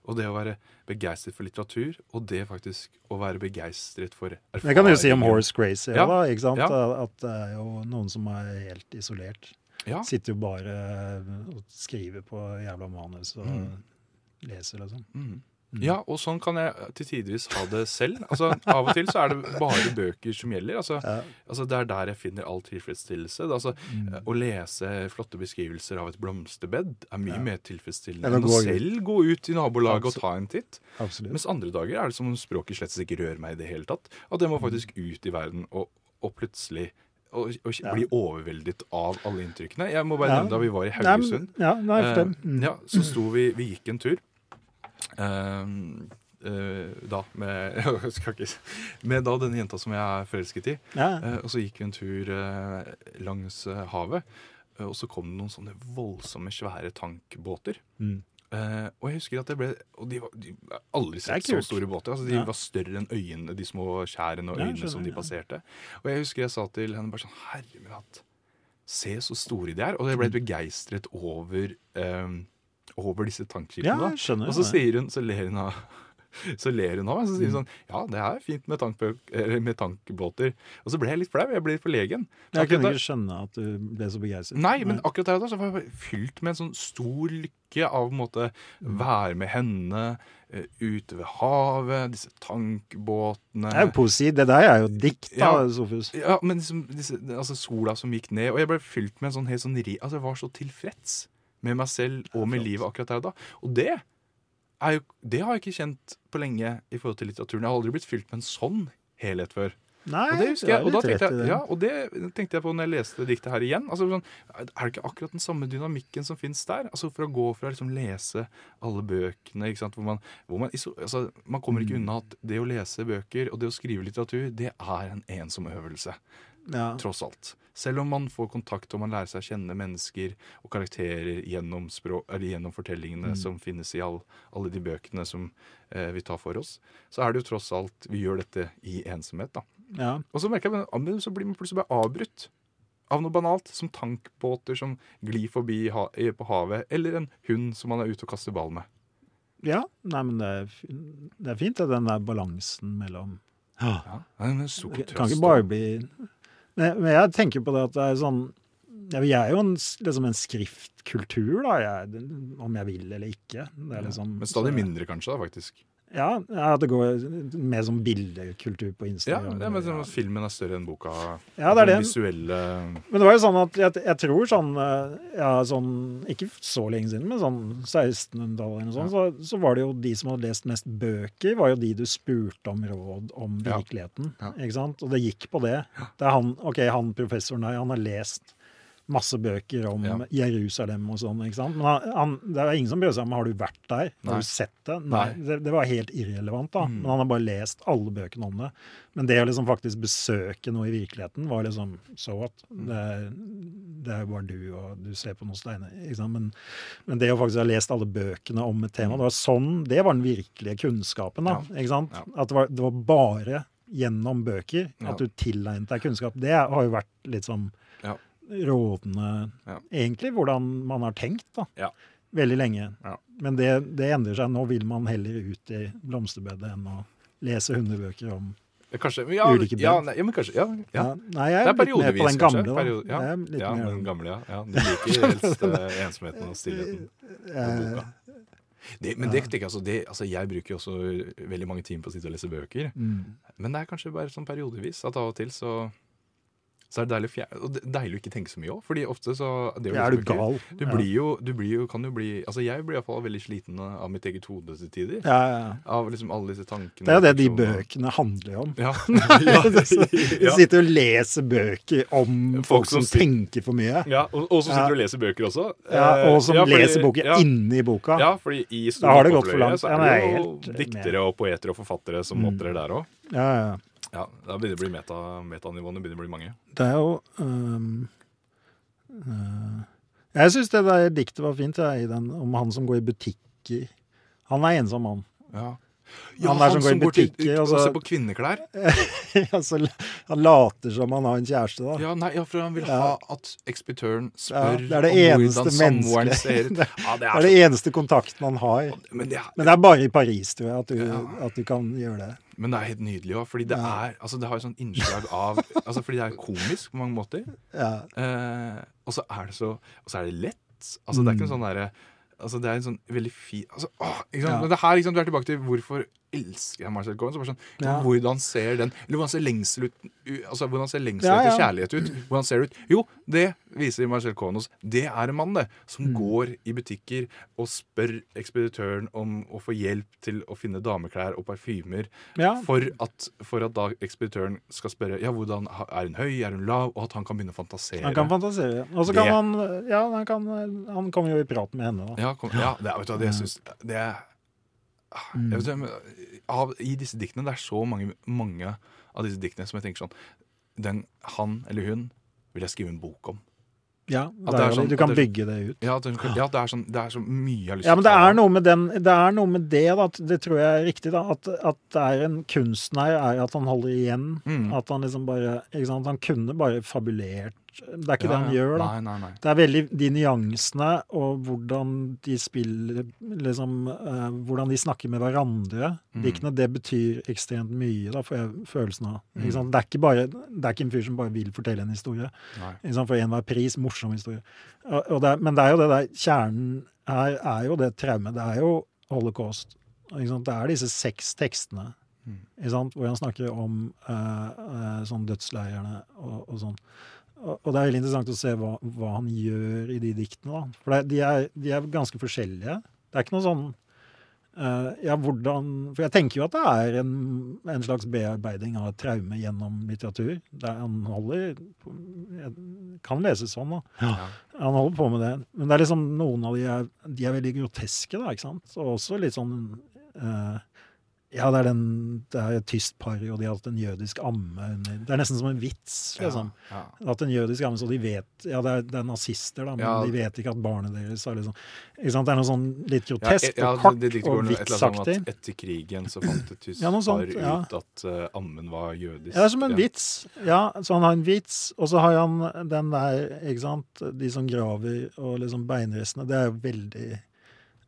og det å være begeistret for litteratur, og det faktisk å være begeistret for erfaring. Det kan du jo si om Horace Grace. Ja. da, ikke sant? Ja. At det er jo noen som er helt isolert. Ja. Sitter jo bare og skriver på jævla manus og Mm. leser, liksom. Mm. Mm. Ja, og sånn kan jeg til tidvis ha det selv. Altså, Av og til så er det bare bøker som gjelder. Altså, Ja. altså Det er der jeg finner all tilfredsstillelse. Altså, Mm. Å lese flotte beskrivelser av et blomsterbed er mye Ja. mer tilfredsstillende Enn å selv gå ut i nabolaget og ta en titt. Absolutt. Mens andre dager er det som om språket slett ikke rører meg i det hele tatt. At jeg må Mm. faktisk ut i verden og, og plutselig og, og Ja. bli overveldet av alle inntrykkene. Jeg må bare nevne da vi var i Haugesund. Ja, nei. Eh, Mm. ja, så sto vi Vi gikk en tur. Eh, eh, da med ikke, Med da denne jenta som jeg er forelsket i. Ja. Eh, og så gikk vi en tur langs havet. og så kom det noen sånne voldsomme, svære tankbåter. Mm. Uh, og jeg husker at det ble Og de var de, aldri sett så store båter. Altså, de Ja. var større enn øynene, de små skjærene og Ja, øynene som skjønner, de ja. passerte. Og jeg husker jeg sa til henne bare sånn Herre min hatt, se så store de er. Og jeg ble begeistret over, eh, over disse ja, tankskipene. da. Og så sier hun, så ler hun av så ler hun av meg. Så sier hun sånn Ja, det er fint med, med tankbåter. Og så ble jeg litt flau. Jeg ble forlegen. Jeg kunne ikke skjønne at du ble så begeistret. Nei, men akkurat der og da så var jeg fylt med en sånn stor lykke av å en være med henne eh, ute ved havet, disse tankbåtene Det er jo poesi. Det der er jo dikt, da, Ja. Sofus. Ja, men liksom, disse, altså sola som gikk ned, og jeg ble fylt med en sånn helt sånn ri... Altså, jeg var så tilfreds med meg selv og med livet akkurat der og da. Og det er jo Det har jeg ikke kjent på lenge i forhold til litteraturen. Jeg har aldri blitt fylt med en sånn helhet før. Nei, Og det husker jeg, og da tenkte jeg, ja, og det tenkte jeg på når jeg leste diktet her igjen. Altså, sånn, er det ikke akkurat den samme dynamikken som fins der? Altså For å gå fra å liksom, lese alle bøkene ikke sant? Hvor man, hvor man, altså, man kommer ikke Mm. unna at det å lese bøker og det å skrive litteratur, det er en ensom øvelse Ja. tross alt. Selv om man får kontakt og man lærer seg å kjenne mennesker og karakterer gjennom, språk, eller gjennom fortellingene Mm. som finnes i all, alle de bøkene som eh, vi tar for oss, så er det jo tross alt Vi gjør dette i ensomhet, da. ja. Og så merker jeg at så blir man plutselig bare avbrutt av noe banalt, som tankbåter som glir forbi ha, på havet, eller en hund som man er ute og kaster ball med. ja. Nei, men det er, det er fint, den der balansen mellom ja. Ja, kan ikke bare bli Men jeg tenker på det at det er sånn ja, Jeg er jo en, liksom en skriftkultur, da, jeg, om jeg vil eller ikke. Det liksom, Men stadig mindre, kanskje, da, faktisk. Ja, ja, at det går mer som bildekultur på Ja, det er, men at Filmen er større enn boka. Ja, det er det. visuelle Men det var jo sånn at jeg, jeg tror sånn eh, Ja, sånn Ikke så lenge siden, men sånn 1600-tallet eller noe sånt, så, så var det jo de som hadde lest mest bøker, var jo de du spurte om råd om virkeligheten. Ja. Ikke sant? Og det gikk på det. Det er han, ok, han professoren der, han har lest masse bøker om Ja. Jerusalem og sånn. ikke sant? Men han, han, det er ingen som bryr seg om har du vært der. Nei. Har du sett det? Nei. Nei. Det, det var helt irrelevant, da. Mm. Men han har bare lest alle bøkene om det. Men det å liksom faktisk besøke noe i virkeligheten var liksom so what? Mm. Det, det er jo bare du, og du ser på noen steiner. ikke sant? Men, men det å faktisk ha lest alle bøkene om et tema, det var sånn, det var den virkelige kunnskapen. da, Ja. ikke sant? Ja. At det var, det var bare gjennom bøker at du tilegnet deg kunnskap. Det har jo vært litt sånn. Rådende Ja. Egentlig hvordan man har tenkt, da. Ja. Veldig lenge. Ja. Men det, det endrer seg. Nå vil man heller ut i blomsterbedet enn å lese hundebøker om Kanskje, ja, Ulike bed. ja, nei, men kanskje, ja, Nei, jeg Det er litt mer på den gamle. Da. Periode, ja, ja, mer den gamle, ja. Du liker helst ensomheten og stillheten på Eh, boka. Det, men det det, altså, det, altså, jeg bruker jo også veldig mange timer på å sitte og lese bøker. mm. Men det er kanskje bare sånn periodevis at av og til så, så er det deilig å, og deilig å ikke tenke så mye òg. Fordi ofte så det er, Ja, er du gal? Du blir jo, du blir jo, kan jo bli Altså jeg blir iallfall veldig sliten av mitt eget hode til tider. Ja, ja. Av liksom alle disse tankene. Det er jo det de bøkene handler om. Ja. Du sitter og leser bøker om Folk folk som som tenker for mye. ja og, og som sitter og leser bøker også. Ja, Eh, og som ja, fordi- leser boken ja, inni boka. Ja, fordi i Da har det gått for langt. så er det jo diktere og poeter og forfattere som Mm. opptrer der òg. Ja, ja. Ja, da begynner det å bli meta, metanivåene begynner å bli mange. Det er jo um, uh, Jeg syns det der diktet var fint, jeg, i den, om han som går i butikker. Han er ensom mann. Ja. Han han som går i til- butikker, og altså- ser på kvinneklær. altså, han later som han har en kjæreste, da. Ja, nei, ja, for han vil Ja. ha at ekspeditøren Ja, spør det er det om hvordan samboeren ser ut. Ja, det Det er er det eneste kontakten han har. men, det er, Men det er bare i Paris, tror jeg, at du, Ja. at du kan gjøre det. Men det er helt nydelig òg, fordi det er altså, Det har jo sånn innslag av altså, Fordi det er komisk på mange måter. Ja. Eh, og så er det så Og så er det lett. Altså, det er ikke Mm. en sånn derre Altså, det er en sånn veldig fin altså, åh, ikke sant? Ja. Men det her, liksom, du er tilbake til hvorfor elsker jeg Marcel Cohen. Så bare sånn, Ja. Hvordan ser den Eller hvordan ser lengsel ut Altså, hvordan ser lengsel Ja, etter kjærlighet ut? Hvordan ser det ut? Jo, det viser Marcel Cohen oss. Det er en mann, det, som Mm. går i butikker og spør ekspeditøren om å få hjelp til å finne dameklær og parfymer. Ja. For, at, for at da ekspeditøren skal spørre Ja, hvordan Er hun høy, er hun lav? Og at han kan begynne å fantasere. Han kan fantasere. Og så Det- kan han Ja, han, kan, han kommer jo i prat med henne, da. Ja, kom, ja det, vet du, hva, det synes Det er Mm. vet, av, I disse diktene Det er så mange, mange av disse diktene som jeg tenker sånn den, Han eller hun vil jeg skrive en bok om. Ja, sånn- du kan det- bygge det ut. Ja, det, ja, det, er sånn, det er så mye jeg har lyst Ja, men det er noe med, den, det, er noe med det, da. at Det tror jeg er riktig. da, At, at det er en kunstner er at han holder igjen. Mm. At han liksom bare ikke sant, Han kunne bare fabulert. Det er ikke Ja, det han gjør, da. Nei, nei, nei. Det er veldig de nyansene og hvordan de spiller liksom, uh, Hvordan de snakker med hverandre. Mm. Diktene, det betyr ekstremt mye, da, får jeg følelsen av. Mm. Det, er ikke bare, det er ikke en fyr som bare vil fortelle en historie. For enhver pris. Morsom historie. Og, og det, er- men det er jo det der Kjernen her er jo det traumet. Det er jo holocaust. Det er disse seks tekstene Mm. hvor han snakker om eh, eh, sånn dødsleirene og, og sånn. Og, det er veldig interessant å se hva, hva han gjør i de diktene. Da. For det, de, er, de er ganske forskjellige. Det er ikke noe sånn uh, Ja, hvordan For jeg tenker jo at det er en, en slags bearbeiding av traume gjennom litteratur. Det er, han holder på, Kan leses sånn, da. Ja. Han holder på med det. Men det er liksom noen av de er, de er veldig groteske, da, ikke sant? Og også litt sånn eh, Ja, det er, den, det er et tyst par, og de har hatt en jødisk amme Det er nesten som en vits, liksom. Ja, ja. Hatt en jødisk amme, så de vet Ja, det er, det er nazister, da, men Ja. de vet ikke at barnet deres har liksom Ikke sant? Det er noe sånn litt grotesk og kort det og annet vitsaktig. sånn Etter krigen så fant et tysk par ut at uh, ammen var jødisk. Ja, det er som en vits. Ja, så han har en vits, og så har han den der, ikke sant, de som graver og liksom beinrestene. Det er jo veldig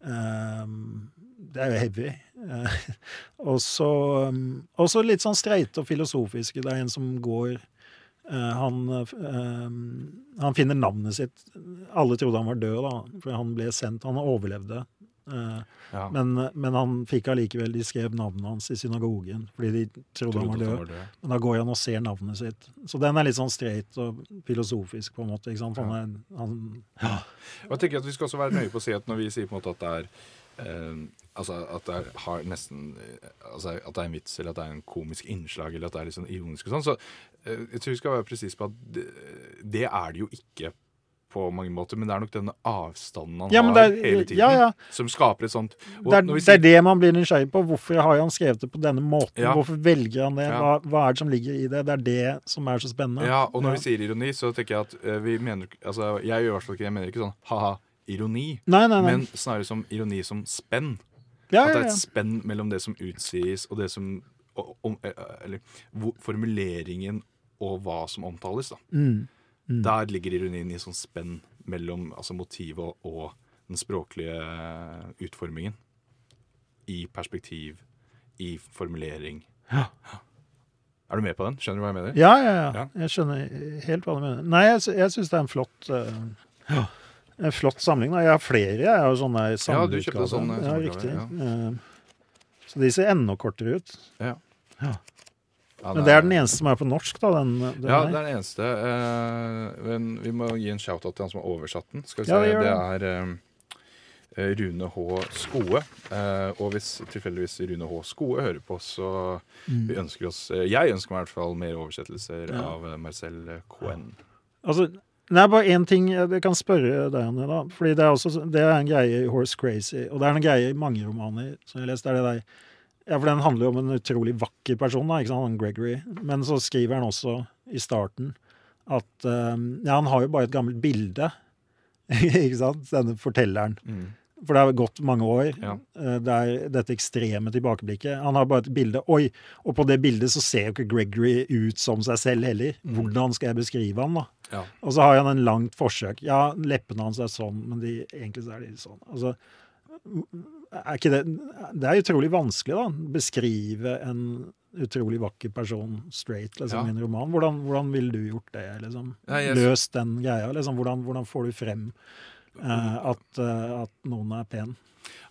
ehm, Det er jo heavy. Eh, og så litt sånn streite og filosofiske. Det er en som går eh, han, eh, han finner navnet sitt. Alle trodde han var død, da, for han ble sendt. Han overlevde. Eh, Ja. men, men han fikk allikevel De skrev navnet hans i synagogen fordi de trodde, han var død. han var død. Men da går han og ser navnet sitt. Så den er litt sånn streit og filosofisk, på en måte. ikke sant? Han er, han, Og jeg tenker at Vi skal også være nøye på å si at når vi sier på en måte at det er eh, altså at det er, har nesten altså At det er en vits, eller at det er en komisk innslag, eller at det er litt sånn ironisk og sånn, så eh, jeg tror vi skal være presise på at det, det er det jo ikke på mange måter, men det er nok denne avstanden han Ja, har er- hele tiden, ja, ja. som skaper et sånt og Det er, når vi det er det man blir nysgjerrig på. Hvorfor har han skrevet det på denne måten? Hvorfor velger han det? Hva, hva er det som ligger i det? Det er det som er så spennende. Ja, og når vi sier ironi, så tenker jeg at eh, vi mener Altså, jeg gjør i hvert fall ikke Jeg mener ikke sånn ha-ha, ironi, Nei, nei, nei. men snarere som ironi som spenn. Ja, At det ja, er ja. et spenn mellom det som utsies, og det som og, om, eh, Eller hvor, formuleringen og hva som omtales, da. Mm. Mm. Der ligger ironien i sånn spenn mellom altså motivet og den språklige utformingen. I perspektiv, i formulering. Ja. Er du med på den? Skjønner du hva jeg mener? Ja, ja, ja. Ja. Jeg skjønner helt hva du mener. Nei, jeg, jeg syns det er en flott eh, En flott samling. da. Jeg har flere. Jeg har sånne samleutgaver. Ja, du kjøpte sånn, eh, Ja, riktig. ja. Eh, Så de ser enda kortere ut. Ja, Men det er den eneste som er på norsk, da. Den, den Ja, det er den eneste. eh, men vi må gi en shout-out til han som har oversatt den. Skal vi se, ja, det, det er eh, Rune H. Skoe. Eh, og hvis tilfeldigvis Rune H. Skoe hører på, så Mm. vi ønsker oss eh, Jeg ønsker meg i hvert fall mer oversettelser Ja. av eh, Marcel Cohen. Altså, det er bare én ting jeg kan spørre deg om. da. Fordi det er, også, det er en greie i Horse Crazy, og det er en greie i mange romaner som jeg har lest. Det er det der, ja, for Den handler jo om en utrolig vakker person, da, ikke sant, han Gregory. Men så skriver han også i starten at um, ja, han har jo bare et gammelt bilde. ikke sant? Denne fortelleren. For det har gått mange år. Ja. Eh, Det er dette ekstreme tilbakeblikket. Han har bare et bilde. Oi! Og på det bildet så ser jo ikke Gregory ut som seg selv heller. Hvordan skal jeg beskrive han, da? Ja. Og så har han en langt forsøk. Ja, leppene hans er sånn, men de, egentlig så er de sånn. Altså, er ikke det Det er utrolig vanskelig, da. Beskrive en utrolig vakker person straight liksom, Ja. i en roman. Hvordan, hvordan ville du gjort det? liksom? Ja, jeg- Løst den greia. liksom. Hvordan, hvordan får du frem eh, at, eh, at noen er pen?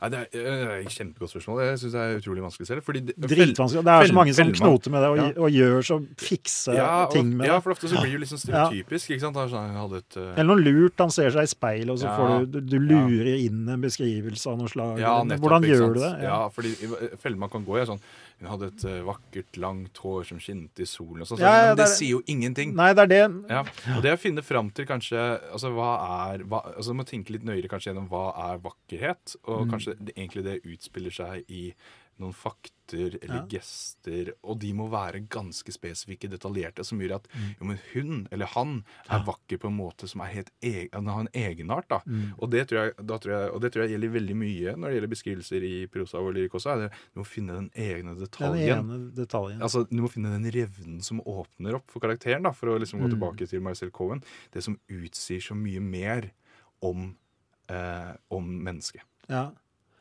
Nei, det er eh, et kjempegodt spørsmål. Jeg syns det er utrolig vanskelig selv. Fordi det, Dritvanskelig. Det er så mange som knoter med det og, Ja. og gjør så fikse ja, og, ting med det. ja, for ofte så blir det jo sånn stereotypisk. ikke sant? Sånn, et uh... Eller noe lurt. Han ser seg i speil, og så får du, du, lurer inn en beskrivelse av noe slag. Ja, nettopp, Hvordan gjør du det? Ja, fordi fellemann Fellmann kan gå i sånn Hun hadde et eh, vakkert, langt hår som skinte i solen og sånt, så- Ja, ja, men det, det er- sier jo ingenting. Nei, det er det. Ja, og det å finne fram til kanskje altså hva er hva, altså Du må tenke litt nøyere kanskje gjennom hva er vakkerhet, og Mm. kanskje det, egentlig det utspiller seg i noen fakter eller Ja. gester, og de må være ganske spesifikke, detaljerte, som gjør at Mm. jo, men hun eller han er vakker på en måte som er helt egen, han har en egenart. da. Mm. Og, det tror jeg, da tror jeg, og det tror jeg gjelder veldig mye når det gjelder beskrivelser i prosa og lyrikk også. er det, Du må finne den egne detaljen. Den ene detaljen. Altså, Du må finne den revnen som åpner opp for karakteren, da, for å liksom gå Mm. tilbake til Marcel Cohen. Det som utsier så mye mer om, eh, om mennesket. Ja.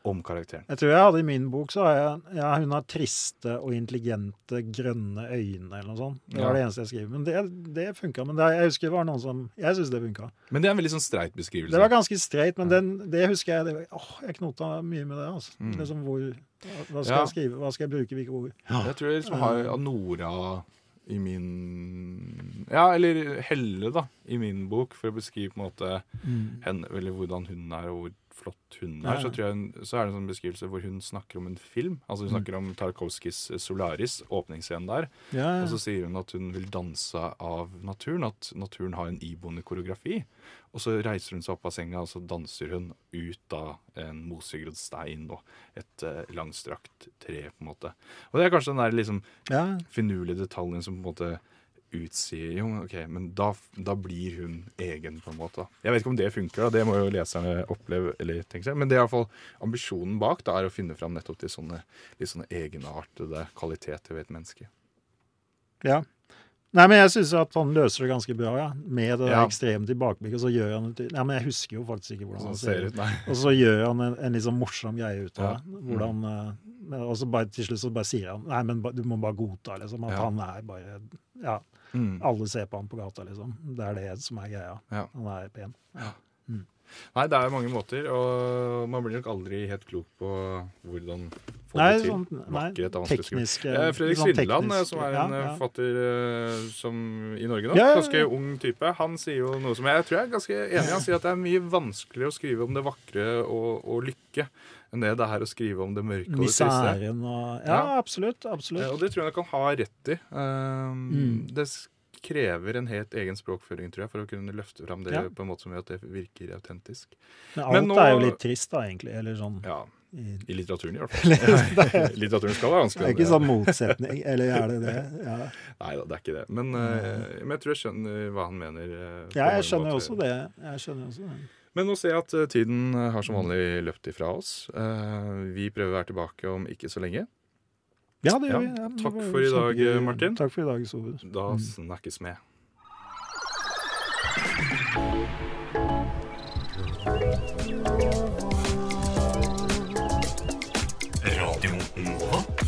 Om karakteren. Jeg tror jeg hadde i min bok så har jeg ja, Hun har triste og intelligente grønne øyne, eller noe sånt. Det var Ja. det eneste jeg skriver. Men det, det funka. Men det, jeg husker det var noen som Jeg syns det funka. Men det er en veldig sånn streit beskrivelse. Det var ganske streit, men den, det husker jeg det, åh, Jeg knota mye med det. altså. Mm. Liksom hvor, hva skal Ja. jeg skrive? Hva skal jeg bruke? Hvilke ord? Jeg tror jeg liksom har Nora i min Ja, eller Helle, da, i min bok, for å beskrive på en måte Mm. henne, eller hvordan hun er, og hvor flott hun Ja, er. ja. Så, tror jeg, så er det en sånn beskrivelse hvor hun snakker om en film. Altså Hun Mm. snakker om Tarkovskijs Solaris, åpningsscenen der. Ja, Og så sier hun at hun vil danse av naturen, at naturen har en iboende koreografi. Og så reiser hun seg opp av senga, og så danser hun ut av en mosegrodd stein og et eh, langstrakt tre, på en måte. Og det er kanskje den der liksom ja. finurlige detaljen som på en måte utsier Jo, ok, men da, da blir hun egen, på en måte. da. Jeg vet ikke om det funker, da. det må jo leserne oppleve. eller tenke seg. Men det er iallfall ambisjonen bak da, er å finne fram nettopp til sånne litt sånne egenartede kvaliteter ved et menneske. Ja. Nei, men jeg syns at han løser det ganske bra, ja. Med det Ja. ekstreme tilbakeblikket. Og så gjør han et, Ja, men jeg husker jo faktisk ikke hvordan han ser ut. nei. Og så gjør han en, en sånn morsom greie ut Ja. av det. Hvordan mm. Og så bare til slutt så bare sier han Nei, men du må bare godta, liksom. At Ja. han er bare Ja, Mm. alle ser på han på gata, liksom. Det er det som er greia. Ja. Han er pen. Nei, det er mange måter, og man blir nok aldri helt klok på hvordan få Nei, det til. sånn, nei, er skrive. tekniske Eh, Fredrik sånn Svindland, eh, teknisk- som er en ja, ja. forfatter eh, som, i Norge nå, Ja, ganske ung type, han sier jo noe som jeg tror jeg er ganske enig i. Han sier at det er mye vanskeligere å skrive om det vakre og, og lykke enn det det er å skrive om det mørke og det triste. Og Ja, absolutt. Eh, Absolutt. Og det tror jeg han kan ha rett i. Um, Mm. det, krever en helt egen språkføring, tror jeg, for å kunne løfte fram det Ja. på en måte som gjør at det virker autentisk. Men alt Men nå- er jo litt trist, da, egentlig. Eller sånn Ja, i, I litteraturen, i hvert fall. litteraturen skal være Det er ikke sånn motsetning, eller er det det? Ja, Nei da, det er ikke det. Men, uh, men jeg tror jeg skjønner hva han mener. Uh, ja jeg skjønner også det. Jeg skjønner også det. Men nå ser jeg at eh, tiden har som vanlig løpt ifra oss. Uh, Vi prøver å være tilbake om ikke så lenge. Ja, det Ja, gjør vi. Ja, takk var for i dag. Martin. Takk for i dag, Sove. Da snakkes vi. Radio Nova.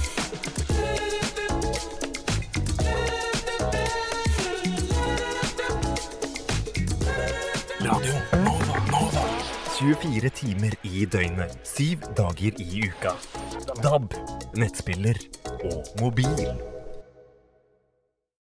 24 timer i døgnet, syv dager i uka. DAB, nettspiller og mobil.